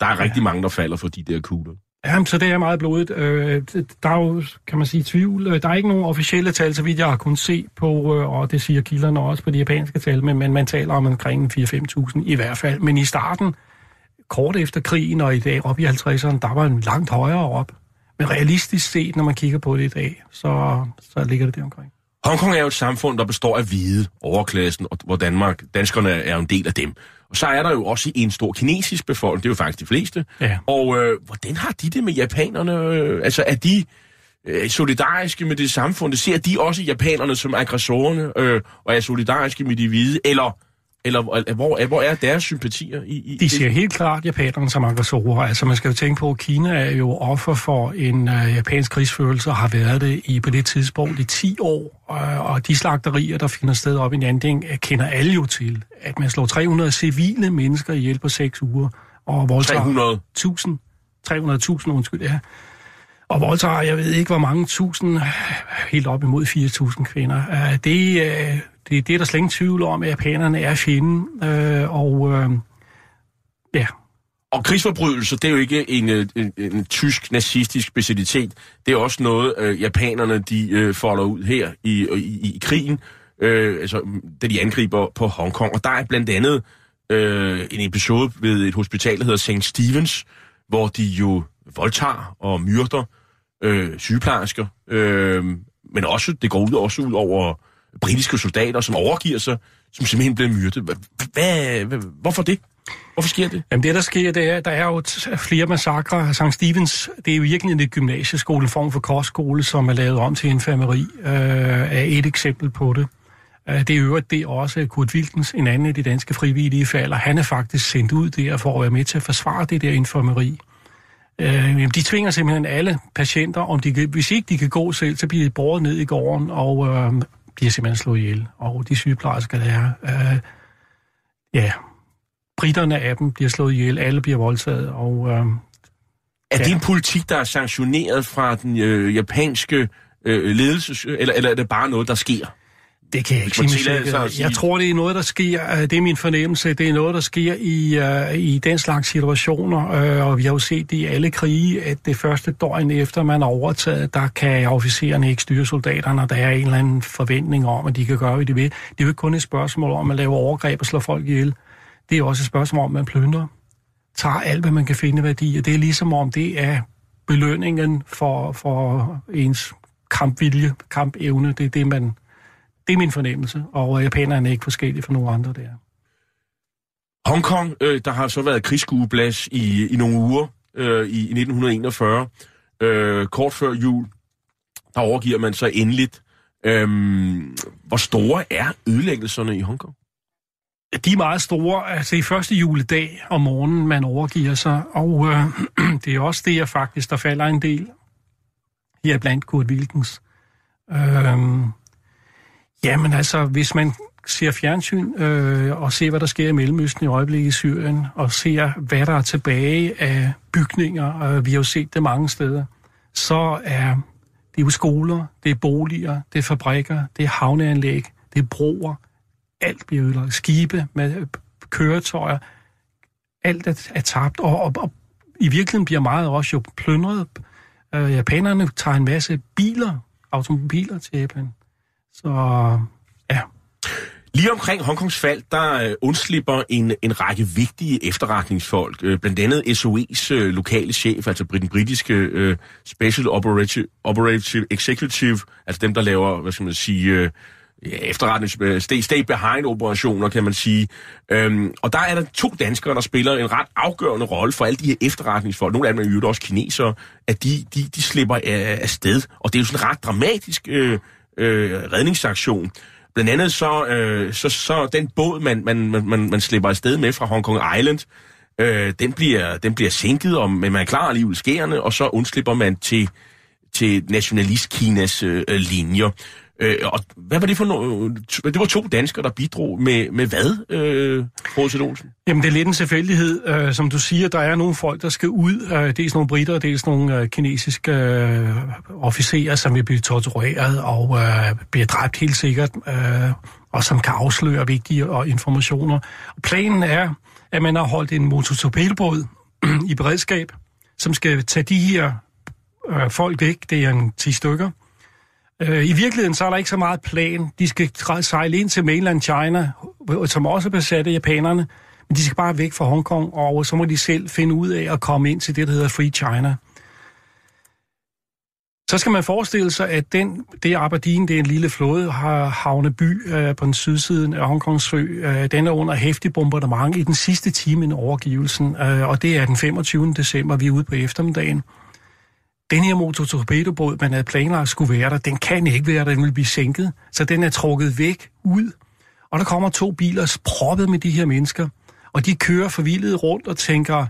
der er rigtig ja. mange, der falder for de der kugler. Jamen, så det er meget blodigt. Øh, der er jo, kan man sige, tvivl. Øh, der er ikke nogen officielle tal, så vidt jeg har kunnet se på, øh, og det siger kilderne også på de japanske tal, men, men man taler om omkring 4-5.000 i hvert fald. Men i starten, kort efter krigen og i dag op i 50'erne, der var en langt højere op. Men realistisk set, når man kigger på det i dag, så, så ligger det der omkring. Hongkong er jo et samfund, der består af hvide, overklassen, og hvor Danmark, danskerne er en del af dem. Og så er der jo også en stor kinesisk befolkning, det er jo faktisk de fleste. Ja. Og øh, hvordan har de det med japanerne? Øh, altså er de øh, solidariske med det samfund? Ser de også japanerne som aggressorerne, øh, og er solidariske med de hvide? Eller eller hvor, hvor er deres sympatier i, i De ser helt klart japanerne som aggressorer. Altså man skal jo tænke på, at Kina er jo offer for en uh, japansk krigsførelse og har været det i på det tidspunkt i 10 år. Uh, og de slagterier, der finder sted op i Nanding, uh, kender alle jo til, at man slår 300 civile mennesker ihjel på 6 uger. Og voldtager 300? 1000. 300.000, undskyld, ja. Og voldtager, jeg ved ikke hvor mange tusind, helt op imod 4.000 kvinder. Uh, det, det, det er der slet ingen tvivl om, at japanerne er fjenden, øh, og øh, ja. Og krigsforbrydelser, det er jo ikke en, en, en, en tysk nazistisk specialitet. Det er også noget, øh, japanerne de øh, folder ud her i, i, i krigen, øh, altså, da de angriber på Hongkong. Og der er blandt andet øh, en episode ved et hospital, der hedder St. Stevens, hvor de jo voldtager og myrder øh, sygeplejersker, øh, men også, det går ud også ud over britiske soldater, som overgiver sig, som simpelthen bliver myrdet. Hvad, hvorfor det? Hvorfor sker det? Jamen det, der sker, det er, der er jo flere massakre. St. Stevens, det er jo virkelig en gymnasieskole, en form for kostskole, som er lavet om til infirmeri, øh, er et eksempel på det. Øh, det er øvrigt det er også Kurt Wilkens, en anden af de danske frivillige falder. Han er faktisk sendt ud der for at være med til at forsvare det der infirmeri. Øh, de tvinger simpelthen alle patienter, om de kan, hvis ikke de kan gå selv, så bliver de båret ned i gården, og øh, bliver simpelthen slået ihjel. Og de sygeplejersker, der er, øh, ja, britterne af dem bliver slået ihjel, alle bliver voldtaget, og... Øh, er det en politik, der er sanktioneret fra den øh, japanske øh, ledelse, eller, eller er det bare noget, der sker? Det kan jeg ikke sige, sige. Jeg tror, det er noget, der sker, øh, det er min fornemmelse, det er noget, der sker i, uh, i den slags situationer, uh, og vi har jo set det i alle krige, at det første døgn efter man er overtaget, der kan officererne ikke styre soldaterne, og der er en eller anden forventning om, at de kan gøre, hvad de vil. Det er jo ikke kun et spørgsmål om at lave overgreb og slå folk ihjel. Det er også et spørgsmål om, at man plyndrer, tager alt, hvad man kan finde værdi, og det er ligesom om, det er belønningen for, for ens kampvilje, kampevne, det er det, man det er min fornemmelse, og japanerne er ikke forskellige fra nogle andre der. Hongkong, øh, der har så været krigsskueplads i, i nogle uger øh, i, i 1941. Øh, kort før jul, der overgiver man så endeligt. Øh, hvor store er ødelæggelserne i Hongkong? De er meget store. Altså i første juledag om morgenen, man overgiver sig, og øh, det er også det, at faktisk der falder en del her blandt Kurt Wilkens. Øh, Jamen altså, hvis man ser fjernsyn øh, og ser, hvad der sker i Mellemøsten i øjeblikket i Syrien, og ser, hvad der er tilbage af bygninger, øh, vi har jo set det mange steder, så er det jo skoler, det er boliger, det er fabrikker, det er havneanlæg, det er broer, alt bliver ødelagt. Skibe med køretøjer, alt er, er tabt, og, og, og i virkeligheden bliver meget også jo plyndret. Øh, japanerne tager en masse biler, automobiler til Japan. Så ja. Lige omkring Hongkongs fald, der øh, undslipper en, en række vigtige efterretningsfolk, øh, blandt andet SOE's øh, lokale chef, altså den britiske øh, Special Operative, Operative Executive, altså dem, der laver, hvad skal man sige, øh, efterretnings, øh, state behind operationer, kan man sige. Øhm, og der er der to danskere, der spiller en ret afgørende rolle for alle de her efterretningsfolk. Nogle af dem er jo også kinesere, at de, de, de slipper øh, af, sted. Og det er jo sådan ret dramatisk øh, øh, redningsaktion. Blandt andet så, øh, så, så den båd, man, man, man, man slipper afsted med fra Hong Kong Island, øh, den, bliver, den bliver sænket, og, men man er klar alligevel skærende, og så undslipper man til, til nationalist-Kinas øh, linjer. Øh, og hvad var det for noget? Øh, det var to danskere, der bidrog med, med hvad, øh, Roset Olsen? Jamen, det er lidt en selvfølgelighed. Øh, som du siger, der er nogle folk, der skal ud. Øh, dels nogle britter, og dels nogle øh, kinesiske øh, officerer, som vil blive tortureret og øh, bliver dræbt helt sikkert, øh, og som kan afsløre vigtige og informationer. Planen er, at man har holdt en motortorpedobåd i beredskab, som skal tage de her øh, folk væk. Det er en 10 stykker. Øh, I virkeligheden så er der ikke så meget plan. De skal sejle ind til mainland China, som også er besat af japanerne, men de skal bare væk fra Hongkong, og så må de selv finde ud af at komme ind til det, der hedder Free China. Så skal man forestille sig, at den, det Aberdeen, det er en lille flåde, har havneby øh, på den sydsiden af Hongkongs sø. Øh, den er under hæftig bombardement i den sidste time i overgivelsen, øh, og det er den 25. december, vi er ude på eftermiddagen. Den her motortorpedobåd, man havde planlagt skulle være der, den kan ikke være der, den vil blive sænket, så den er trukket væk ud. Og der kommer to biler proppet med de her mennesker, og de kører forvildet rundt og tænker,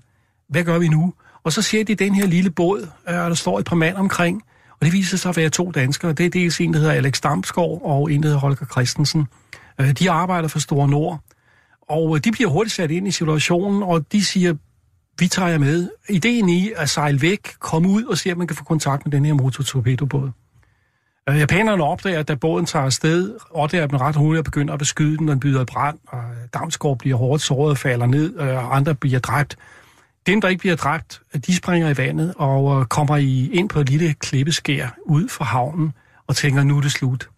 hvad gør vi nu? Og så ser de den her lille båd, øh, og der står et par mand omkring, og det viser sig at være to danskere. Det er dels en, der hedder Alex Damsgaard, og en, der hedder Holger Christensen. Øh, de arbejder for Store Nord, og øh, de bliver hurtigt sat ind i situationen, og de siger, vi tager jer med. Ideen i at sejle væk, komme ud og se, om man kan få kontakt med den her motortorpedobåd. Øh, Japanerne opdager, at da båden tager afsted, opdager dem ret hurtigt og begynder at beskyde den, den byder i brand, og øh, Damsgaard bliver hårdt såret og falder ned, øh, og andre bliver dræbt. Dem, der ikke bliver dræbt, de springer i vandet og øh, kommer i, ind på et lille klippeskær ud fra havnen og tænker, nu er det slut.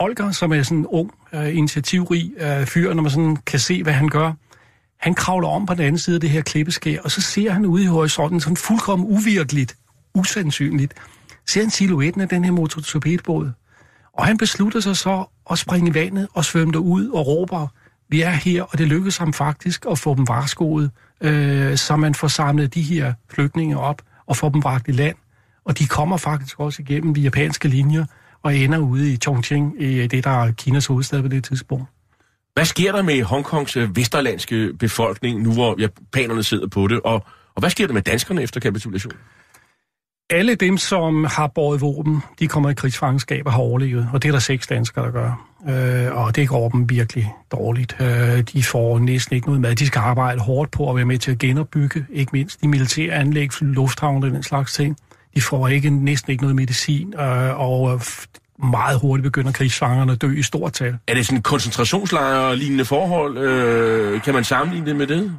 Holger, som er sådan en ung, initiativrig fyr, når man sådan kan se, hvad han gør, han kravler om på den anden side af det her klippeskær, og så ser han ude i horisonten sådan fuldkommen uvirkeligt, usandsynligt, ser han silhuetten af den her motorcykelbåd. Og han beslutter sig så at springe i vandet og svømme derud og råber, vi er her, og det lykkedes ham faktisk at få dem varskoet, øh, så man får samlet de her flygtninge op og får dem bragt i land. Og de kommer faktisk også igennem de japanske linjer og ender ude i Chongqing, i det, der er Kinas hovedstad på det tidspunkt. Hvad sker der med Hongkongs øh, vesterlandske befolkning, nu hvor japanerne sidder på det? Og, og hvad sker der med danskerne efter kapitulationen? Alle dem, som har båret våben, de kommer i krigsfangenskab og har overlevet, og det er der seks danskere, der gør. Øh, og det går dem virkelig dårligt. Øh, de får næsten ikke noget mad. De skal arbejde hårdt på at være med til at genopbygge, ikke mindst de militære anlæg, lufthavne og den slags ting. De får ikke, næsten ikke noget medicin, øh, og øh, meget hurtigt begynder krigsfangerne at dø i stort tal. Er det sådan en koncentrationslejr-lignende forhold? Øh, kan man sammenligne det med det?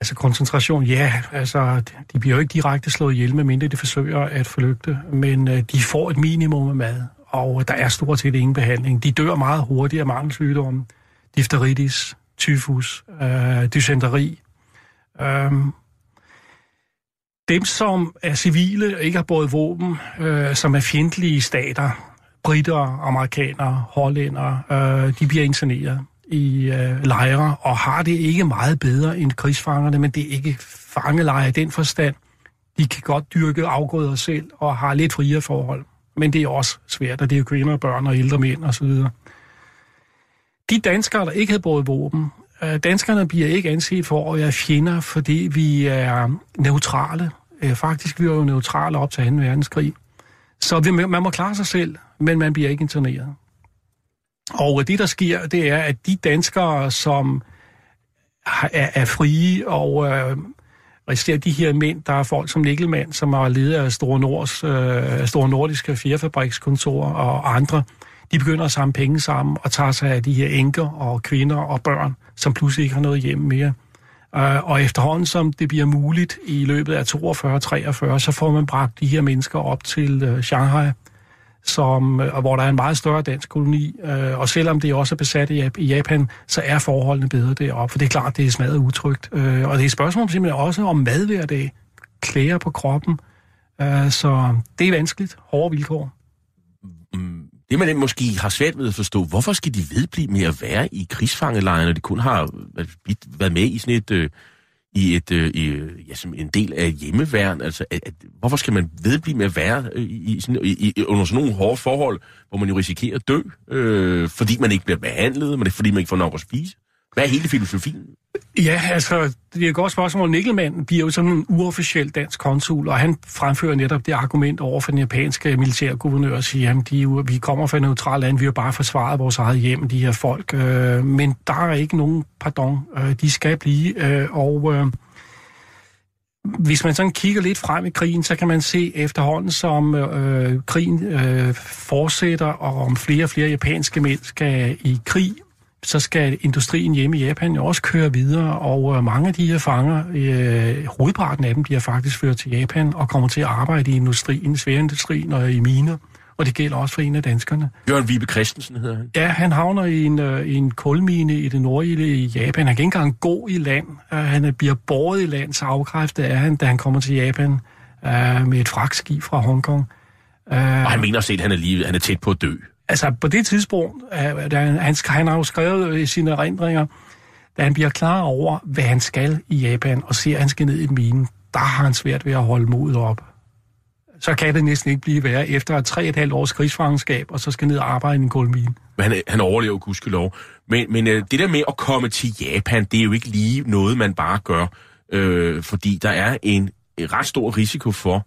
Altså koncentration, ja, altså de bliver jo ikke direkte slået ihjel, medmindre de forsøger at flygte, men øh, de får et minimum af mad, og der er stort set ingen behandling. De dør meget hurtigt af mangelsygdomme, difteritis, tyfus, øh, dysenteri. Øhm, dem, som er civile og ikke har båret våben, øh, som er fjendtlige stater, britter, amerikanere, hollændere, øh, de bliver interneret i øh, lejre og har det ikke meget bedre end krigsfangerne, men det er ikke fangelejre i den forstand. De kan godt dyrke afgrøder selv og har lidt friere forhold, men det er også svært, og det er jo kvinder, børn og ældre mænd osv. De danskere, der ikke havde båret våben, Øh, danskerne bliver ikke anset for at være fjender, fordi vi er neutrale. Øh, faktisk, vi er jo neutrale op til 2. verdenskrig. Så man må klare sig selv, men man bliver ikke interneret. Og det, der sker, det er, at de danskere, som er, er frie og øh, resterer de her mænd, der er folk som Nikkelmand, som er leder af Store, Nords, øh, Store Nordiske Fjerfabrikskontor og andre, de begynder at samle penge sammen og tager sig af de her enker og kvinder og børn, som pludselig ikke har noget hjem mere. Øh, og efterhånden, som det bliver muligt i løbet af 42-43, så får man bragt de her mennesker op til øh, Shanghai, som, øh, hvor der er en meget større dansk koloni. Og selvom det også er besat i, Japan, så er forholdene bedre deroppe. For det er klart, det er smadret utrygt. Og det er et spørgsmål simpelthen også om mad hver dag, klæder på kroppen. Så det er vanskeligt. Hårde vilkår. Mm. Det man måske har svært ved at forstå, hvorfor skal de vedblive med at være i krigsfangelejre, når de kun har været med i sådan et, øh, i et, øh, i, øh, ja, som en del af hjemmeværn? Altså, at, at, hvorfor skal man vedblive med at være øh, i, sådan, i, i, under sådan nogle hårde forhold, hvor man jo risikerer at dø, øh, fordi man ikke bliver behandlet, men er fordi man ikke får nok at spise? Hvad er hele filosofien? Ja, altså, det er et godt spørgsmål. Nikkelmann bliver jo sådan en uofficiel dansk konsul, og han fremfører netop det argument over for den japanske militærguvernør og siger, at de, vi kommer fra et neutralt land, vi har bare forsvaret vores eget hjem, de her folk. Øh, men der er ikke nogen pardon. Øh, de skal blive, øh, og... Øh, hvis man sådan kigger lidt frem i krigen, så kan man se efterhånden, som øh, krigen øh, fortsætter, og om flere og flere japanske mænd skal i krig, så skal industrien hjemme i Japan jo også køre videre, og øh, mange af de her fanger, øh, hovedparten af dem, bliver faktisk ført til Japan og kommer til at arbejde i industrien, sværindustrien og i miner. Og det gælder også for en af danskerne. Jørgen Vibe Christensen hedder han. Ja, han havner i en, øh, i en kulmine i det nordlige Japan. Han kan ikke engang gå i land. Uh, han er- bliver båret i land, så afkræftet er han, da han kommer til Japan uh, med et fragtskib fra Hongkong. Uh, Og han mener set, at han er, lige, han er tæt på at dø. Altså, på det tidspunkt, øh, da han, han, han har jo skrevet øh, i sine erindringer, da han bliver klar over, hvad han skal i Japan, og ser, at han skal ned i minen, der har han svært ved at holde modet op. Så kan det næsten ikke blive værre efter tre og et halvt års krigsfangenskab, og så skal ned og arbejde i en kulmine. Men han, han overlever gudskelov. Men, men øh, det der med at komme til Japan, det er jo ikke lige noget, man bare gør. Øh, fordi der er en, en ret stor risiko for,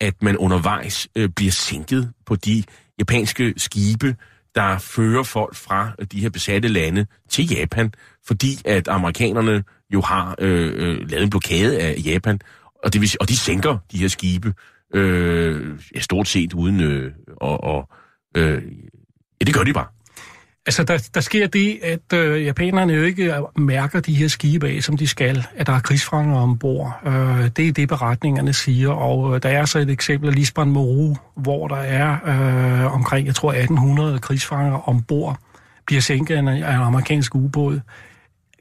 at man undervejs øh, bliver sænket på de japanske skibe, der fører folk fra øh, de her besatte lande til Japan, fordi at amerikanerne jo har øh, øh, lavet en blokade af Japan, og, det vil, og de sænker de her skibe øh, ja, stort set uden øh, og, og øh, ja, det gør de bare. Altså, der, der sker det, at øh, japanerne jo ikke øh, mærker de her skibe af, som de skal, at der er krigsfanger ombord. Øh, det er det, beretningerne siger, og øh, der er så et eksempel af Lisbon Moru, hvor der er øh, omkring, jeg tror, 1800 krigsfanger ombord, bliver sænket af en, af en amerikansk ubåd.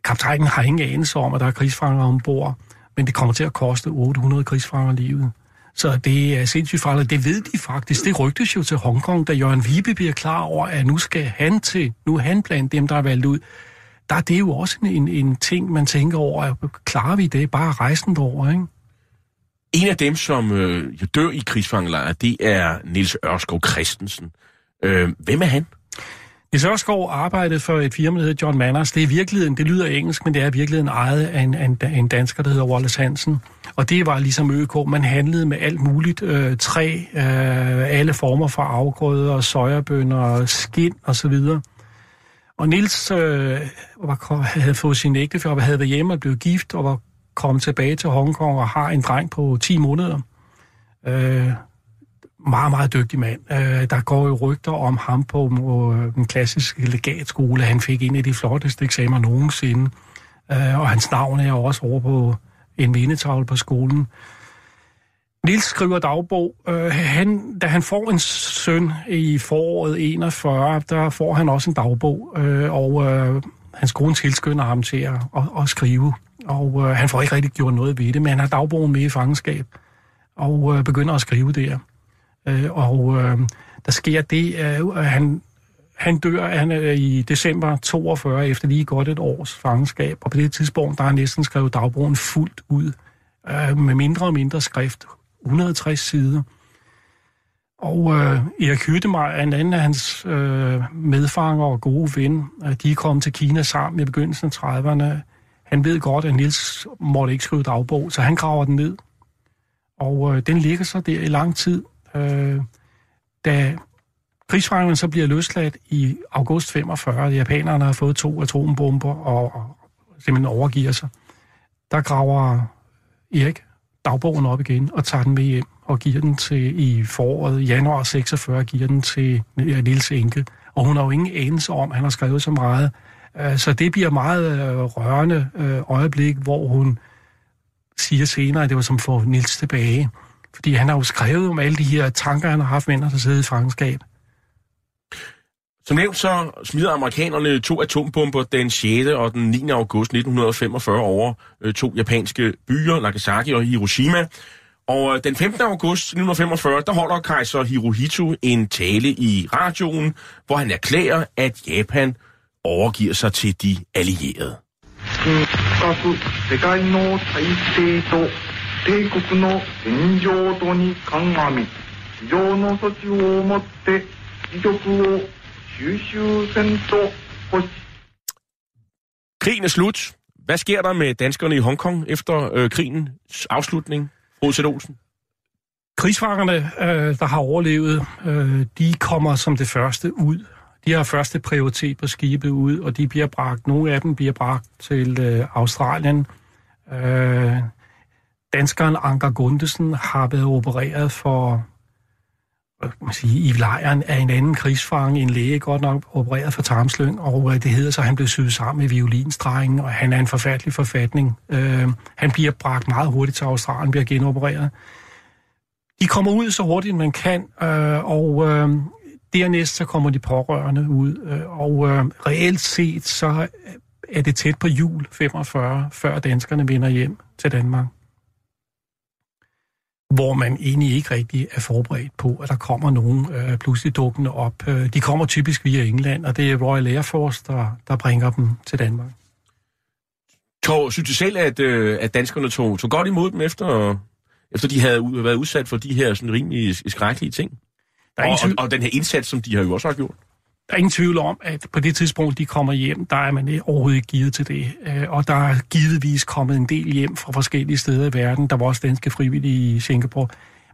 Kaptajnen har ingen anelse om, at der er krigsfanger ombord, men det kommer til at koste 800 krigsfanger livet. Så det er sindssygt farligt. Det ved de faktisk. Det rygtes jo til Hongkong, da Jørgen Vibe bliver klar over, at nu skal han til, nu er han blandt dem, der er valgt ud. Der er det jo også en, en, en ting, man tænker over, at klarer vi det? Bare rejsen derover, ikke? En af dem, som øh, jo dør i krigsfangelejre, det er Nils Ørskov Christensen. Øh, hvem er han? Nils Ørskov arbejdede for et firma, der hedder John Manners. Det er i virkeligheden, det lyder engelsk, men det er i virkeligheden ejet af en, en, en dansker, der hedder Wallace Hansen. Og det var ligesom ØK. Man handlede med alt muligt. Øh, træ, øh, alle former for afgrøder, sojabønner, skind osv. Og Nils øh, var, havde fået sin ægtefælle, havde været hjemme og blevet gift, og var kommet tilbage til Hongkong og har en dreng på 10 måneder. Øh, meget, meget dygtig mand. Øh, der går jo rygter om ham på øh, den klassiske legatskole. Han fik en af de flotteste eksamener nogensinde. Øh, og hans navn er også over på en mindetavle på skolen. Nils skriver dagbog. Øh, han, da han får en søn i foråret 41, der får han også en dagbog. Øh, og øh, hans kone tilskynder ham til at, at, at skrive. Og øh, han får ikke rigtig gjort noget ved det, men han har dagbogen med i fangenskab. Og øh, begynder at skrive der. Øh, og øh, der sker det, øh, at han, han dør han er i december 42 efter lige godt et års fangenskab. Og på det tidspunkt, der har næsten skrevet dagbogen fuldt ud øh, med mindre og mindre skrift. 160 sider. Og øh, Erik Hyttemeier, en anden af hans øh, medfanger og gode ven, øh, de er kommet til Kina sammen i begyndelsen af 30'erne. Han ved godt, at Nils måtte ikke skrive dagbog, så han graver den ned. Og øh, den ligger så der i lang tid. Øh, da krigsfangerne så bliver løsladt i august 45, japanerne har fået to atombomber og, og simpelthen overgiver sig, der graver Erik dagbogen op igen og tager den med hjem og giver den til i foråret, januar 46, giver den til Nils Enke. Og hun har jo ingen anelse om, at han har skrevet så meget. Øh, så det bliver meget øh, rørende øh, øjeblik, hvor hun siger senere, at det var som for Nils tilbage. Fordi han har jo skrevet om alle de her tanker, han har haft venner, der sidder i fangenskab. Som nævnt så smider amerikanerne to atombomber den 6. og den 9. august 1945 over øh, to japanske byer, Nagasaki og Hiroshima. Og øh, den 15. august 1945, der holder kejser Hirohito en tale i radioen, hvor han erklærer, at Japan overgiver sig til de allierede. 深く世界の体制と 帝国の現状とに鑑み非常の措置をもって威力を収集せんと欲し Krigen er slut. Hvad sker der med danskerne i Hongkong efter øh, krigens afslutning? Rodsæt Olsen. Krigsfangerne, øh, der har overlevet, øh, de kommer som det første ud. De har første prioritet på skibet ud, og de bliver bragt, nogle af dem bliver bragt til øh, Australien. Øh, danskeren Anker Gundesen har været opereret for man sige, i lejren af en anden krigsfange, en læge godt nok opereret for tarmslyng, og øh, det hedder så, at han blev syet sammen med violinstrengen, og han er en forfærdelig forfatning. Øh, han bliver bragt meget hurtigt til Australien, bliver genopereret. De kommer ud så hurtigt, man kan, øh, og øh, dernæst så kommer de pårørende ud, øh, og øh, reelt set så er det tæt på jul 45, før danskerne vender hjem til Danmark hvor man egentlig ikke rigtig er forberedt på, at der kommer nogen øh, pludselig dukkende op. Øh, de kommer typisk via England, og det er Royal Air Force, der, der bringer dem til Danmark. Tog, synes du selv, at, øh, at danskerne tog, tog godt imod dem, efter, efter de havde været udsat for de her sådan rimelig skrækkelige ting? Der er og, og, og den her indsats, som de har jo også har gjort? Der er ingen tvivl om, at på det tidspunkt, de kommer hjem, der er man overhovedet ikke givet til det. Øh, og der er givetvis kommet en del hjem fra forskellige steder i verden. Der var også danske frivillige i Singapore.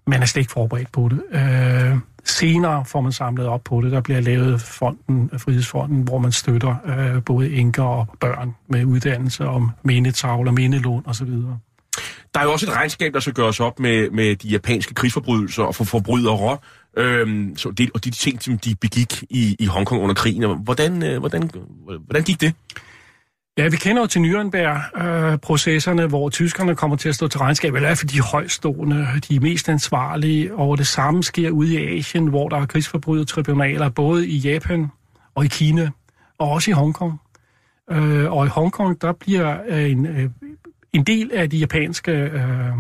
Man er slet ikke forberedt på det. Øh, senere får man samlet op på det. Der bliver lavet fonden, Frihedsfonden, hvor man støtter øh, både enker og børn med uddannelse om mindetavler, mindelån osv. Der er jo også et regnskab, der skal gøres op med, med de japanske krigsforbrydelser og for forbrydere. Øhm, så det, og de ting, som de begik i, i Hongkong under krigen. Hvordan, øh, hvordan, hvordan gik det? Ja, vi kender jo til Nürnberg-processerne, øh, hvor tyskerne kommer til at stå til regnskab, eller i hvert fald de højstående, de mest ansvarlige, og det samme sker ude i Asien, hvor der er krigsforbrydertribunaler, både i Japan og i Kina, og også i Hongkong. Øh, og i Hongkong, der bliver øh, en, øh, en del af de japanske øh,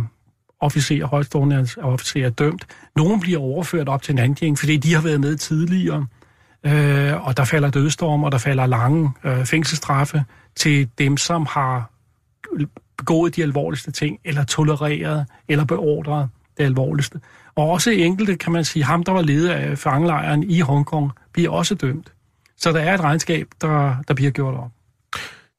officerer, højstående officerer dømt. Nogle bliver overført op til Nanjing, fordi de har været med tidligere, øh, og der falder dødstorm, og der falder lange øh, fængselsstraffe til dem, som har begået de alvorligste ting, eller tolereret, eller beordret det alvorligste. Og også enkelte, kan man sige, ham, der var leder af fangelejren i Hongkong, bliver også dømt. Så der er et regnskab, der, der bliver gjort op.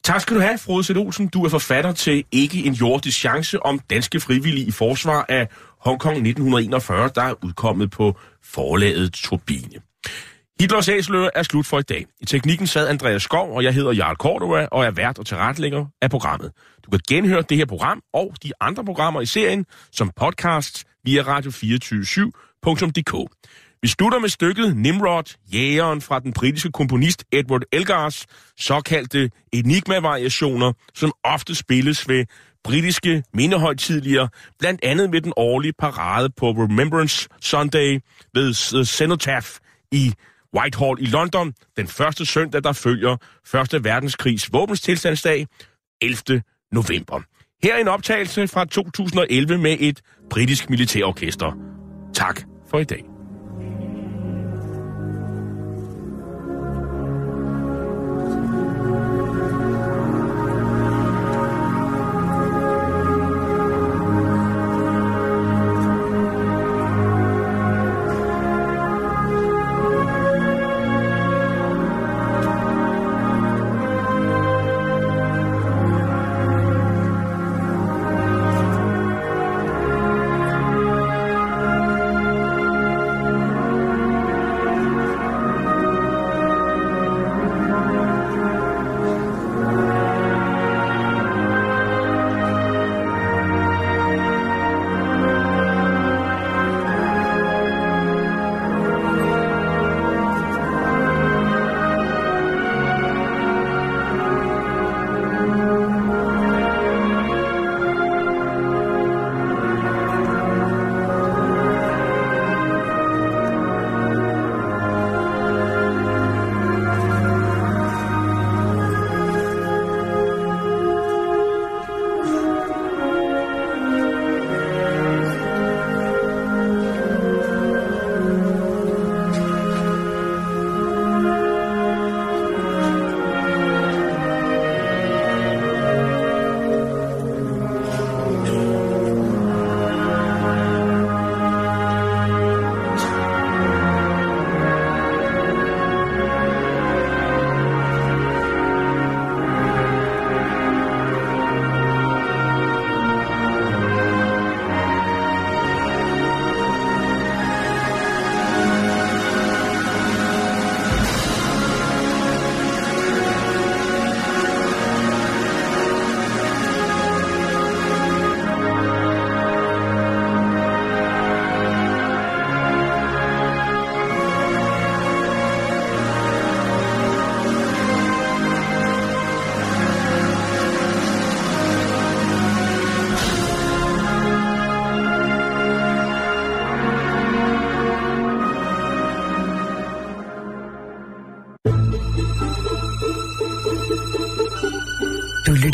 Tak skal du have, Frode Sæt Olsen. Du er forfatter til Ikke en jordisk chance om danske frivillige i forsvar af Hongkong 1941, der er udkommet på forlaget Turbine. Hitlers æsler er slut for i dag. I teknikken sad Andreas Skov, og jeg hedder Jarl Cordova, og er vært og tilrettelægger af programmet. Du kan genhøre det her program og de andre programmer i serien som podcast via radio247.dk. Vi slutter med stykket Nimrod, jægeren fra den britiske komponist Edward Elgars såkaldte enigma-variationer, som ofte spilles ved britiske mindehøjtidligere, blandt andet ved den årlige parade på Remembrance Sunday ved Cenotaph i Whitehall i London, den første søndag, der følger Første Verdenskrigs våbenstilstandsdag, 11. november. Her er en optagelse fra 2011 med et britisk militærorkester. Tak for i dag.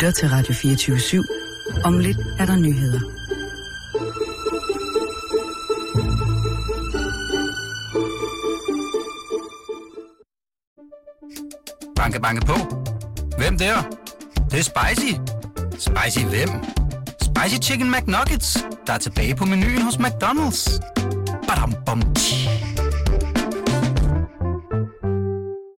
Lytter til Radio 24-7. Om lidt er der nyheder. Banke, banke på. Hvem der? Det, det er spicy. Spicy hvem? Spicy Chicken McNuggets, der er tilbage på menuen hos McDonald's. Badum, bom, tji.